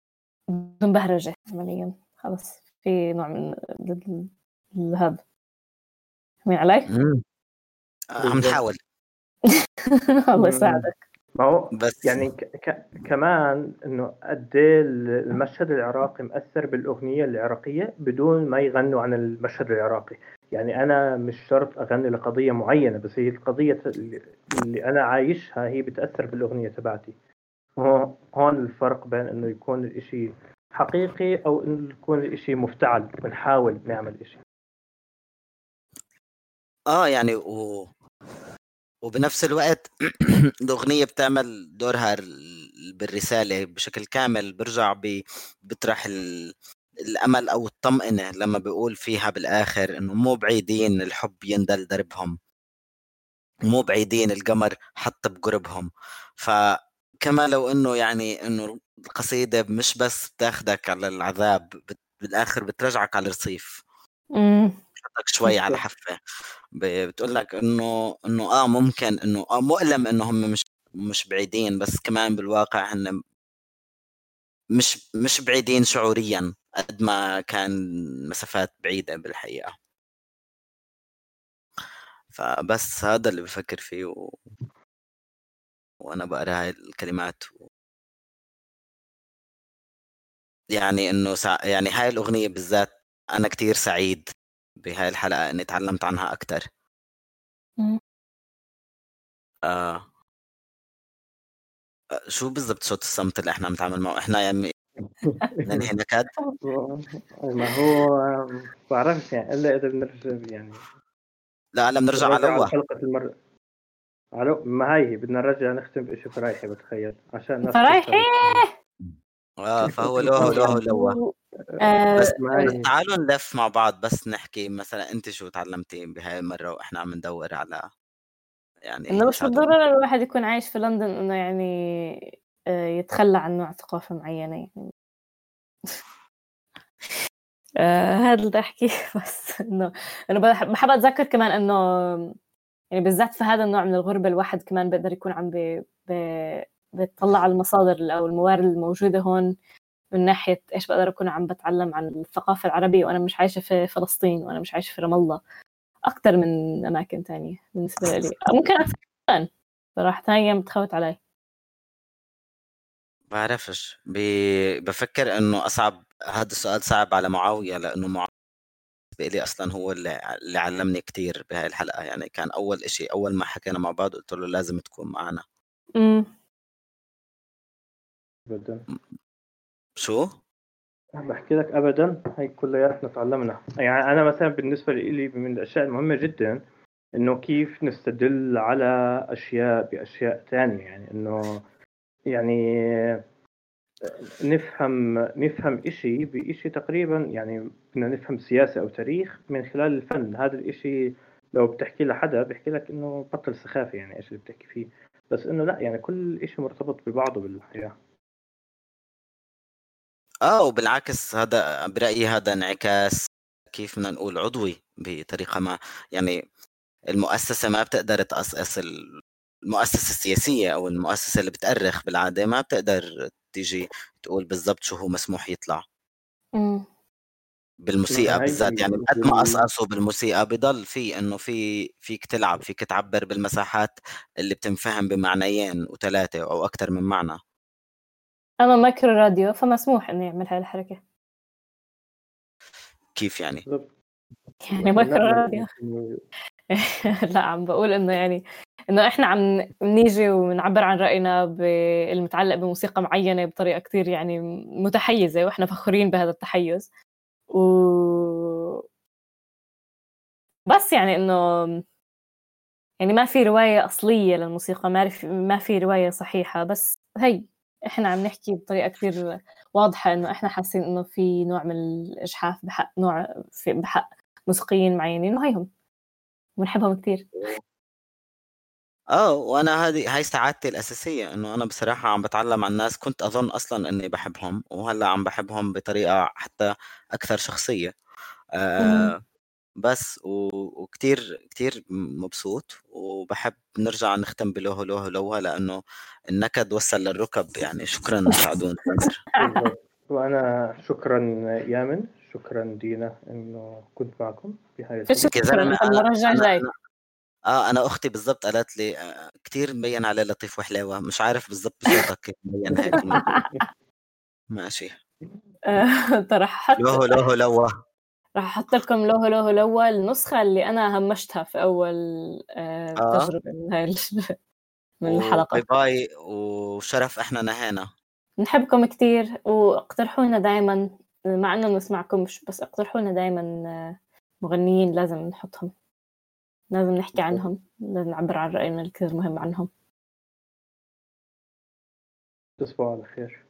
بدون بهرجة عمليا خلص في نوع من ال- ال- هذا مين علي؟ عم نحاول الله يساعدك. ما هو بس يعني ك ك كمان إنه قد إيه المشهد العراقي مأثر بالأغنية العراقية بدون ما يغنوا عن المشهد العراقي. يعني أنا مش شرط أغني لقضية معينة بس هي القضية اللي اللي أنا عايشها هي بتأثر بالأغنية تبعتي. هو- هون الفرق بين إنه يكون الإشي حقيقي أو إنه يكون الإشي مفتعل بنحاول نعمل إشي. آه يعني و... وبنفس الوقت الأغنية بتعمل دورها ال- بالرسالة بشكل كامل برجع ب... بيطرح ال... الأمل أو الطمأنة لما بيقول فيها بالآخر إنه مو بعيدين الحب يندل دربهم. مو بعيدين القمر حتى بقربهم. فكما لو إنه يعني إنه القصيدة مش بس بتاخدك على العذاب بت... بالآخر بترجعك على الرصيف. أمم. بتحطك شوي على حفه بتقول لك إنه إنه آه ممكن إنه آه مؤلم انه هم مش مش بعيدين بس كمان بالواقع هن مش مش بعيدين شعوريا قد ما كان مسافات بعيدة بالحقيقة. فبس هذا اللي بفكر فيه و... وأنا بقرأ هاي الكلمات و... يعني إنه سع... يعني هاي الأغنية بالذات أنا كتير سعيد بهاي الحلقة إني تعلمت عنها أكثر مم. آه. آه، شو بالضبط صوت الصمت اللي إحنا عم نتعامل معه؟ إحنا يعني ننهي نكد ما هو بعرفش يعني إلا إذا بنرجع يعني. لا هلا بنرجع على لوا حلقة المرة على ما هي بدنا نرجع نختم بشيء فرايحي بتخيل. عشان فرايحي. آه فهو لوه لوه لوه آه، بس بس هي تعالوا نلف مع بعض بس نحكي مثلا أنت شو تعلمتي بهاي المرة وإحنا عم ندور على يعني إنه مش. بالضرورة الواحد يكون عايش في لندن إنه يعني آه، يتخلى عن نوع ثقافة معينة يعني. آه، هذا اللي احكيه بس إنه إنه بحب أتذكر كمان إنه يعني بالذات في هذا النوع من الغربة الواحد كمان بيقدر يكون عم بي بي بيطلع على المصادر أو الموارد الموجودة هون. من ناحية إيش بقدر أكون عم بتعلم عن الثقافة العربية وأنا مش عايشة في فلسطين وأنا مش عايشة في رام الله. أكثر من أماكن تانية بالنسبة لي. ممكن أكثر كمان. صراحة ثانية متخوت علي. بعرفش. ب... بفكر إنه اصعب هذا السؤال صعب على معاوية لأنه معاوية لي أصلا هو اللي اللي علمني كتير بهاي الحلقة. يعني كان أول إشي أول ما حكينا مع بعض قلت له لازم تكون معنا. امم ابدا شو؟ بحكي لك ابدا هي كلياتنا تعلمنا. يعني أنا مثلا بالنسبة لي من الأشياء المهمة جدا إنه كيف نستدل على أشياء بأشياء ثانية يعني إنه يعني نفهم نفهم إشي بإشي تقريبا يعني بدنا نفهم سياسة أو تاريخ من خلال الفن. هذا الإشي لو بتحكي لحدا بيحكي لك إنه بطل سخافة يعني إيش اللي بتحكي فيه. بس إنه لا يعني كل إشي مرتبط ببعضه بالحياة. آه وبالعكس هذا برأيي هذا انعكاس كيف بدنا نقول عضوي بطريقة ما. يعني المؤسسة ما بتقدر تقصقص ال- المؤسسة السياسية أو المؤسسة اللي بتأرخ بالعادة ما بتقدر تيجي تقول بالضبط شو هو مسموح يطلع. امم بالموسيقى هي بالذات يعني قد ما قصقصوا بالموسيقى بضل في إنه في فيك تلعب فيك تعبر بالمساحات اللي بتنفهم بمعنيين وثلاثه أو أكثر من معنى. أما مايكرو راديو فمسموح إنه يعمل هاي الحركة. كيف يعني؟ يعني مايكرو لا، راديو. لا عم بقول إنه يعني إنه إحنا عم نيجي ونعبر عن رأينا بالمتعلق بموسيقى معينة بطريقة كتير يعني متحيزة وإحنا فخورين بهذا التحيز. و بس يعني إنه يعني ما في رواية أصلية للموسيقى ما في ما في رواية صحيحة بس هي. إحنا عم نحكي بطريقة كتير واضحة إنه إحنا حاسين إنه في نوع من الإجحاف بحق نوع في بحق موسيقيين معينين وهيهم بنحبهم كتير. آه وأنا هذه هاي سعادتي الأساسية إنه أنا بصراحة عم بتعلم عن ناس كنت أظن أصلا إني بحبهم وهلأ عم بحبهم بطريقة حتى أكثر شخصية. آه بس و- وكتير كتير مبسوط وبحب نرجع نختم بلوهو لوهو لوها لأنه النكد وصل للركب يعني شكرا سعدون. بالضبط. وأنا شكرا يامن شكرا دينا إنه كنت معكم في الحلقة. يا شكرا المرة الجاي أنا- جاي أنا- آه أنا أختي بالضبط قالت لي آه كتير مبين عليه لطيف وحلاوة مش عارف بالضبط بصوتك كيف مبين هيك ماشي آه، ترى رح أحط لوهو لوهو لوه رح أحط لكم لوهو لوهو لوه النسخة اللي أنا همشتها في أول آه، آه. تجربة من هاي ال- من باي الحلقة باي وشرف إحنا نهينا. نحبكم كتير واقترحوا لنا دائما مع إنه بنسمعكمش بس اقترحوا لنا دائما مغنيين لازم نحطهم. لازم نحكي عنهم لازم نعبر عن رأينا الكثير مهم عنهم. تصبحوا على خير.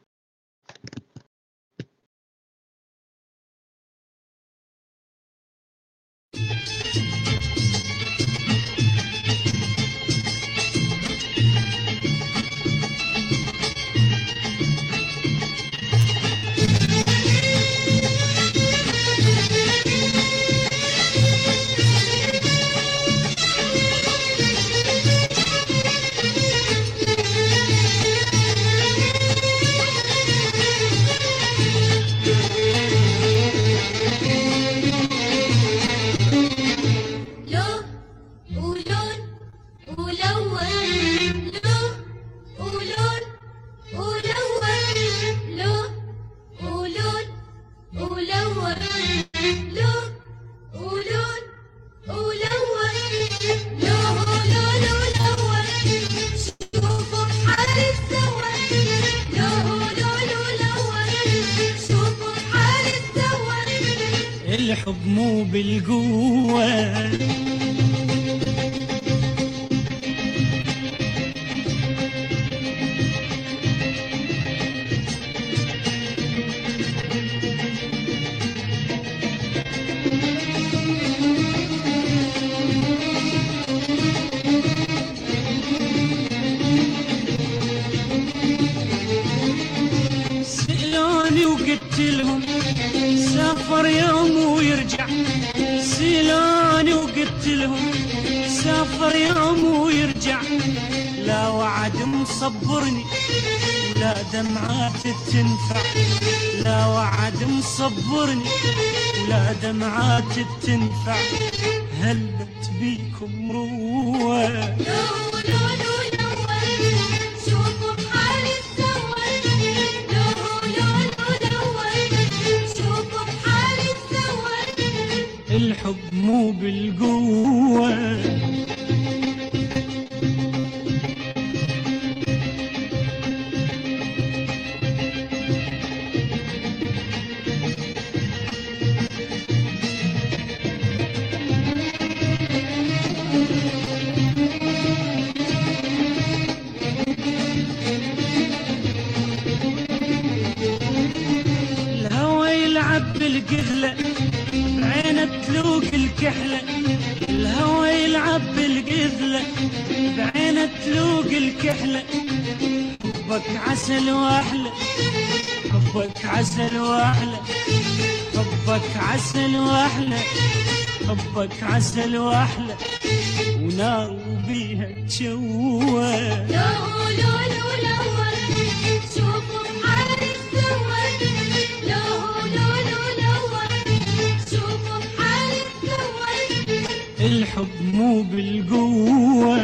الحب مو بالقوة.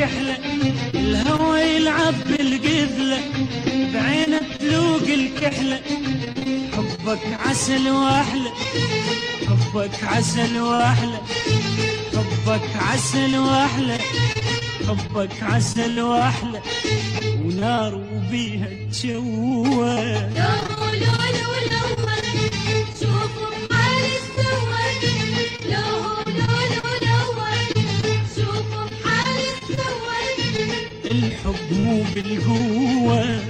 كحلة الهوى يلعب بالقبلة بعينه تلوق الكحلة حبك عسل وأحلى حبك عسل وأحلى. حبك عسل وأحلى حبك عسل وأحلى. ونار وبيها تشوه. بالهوه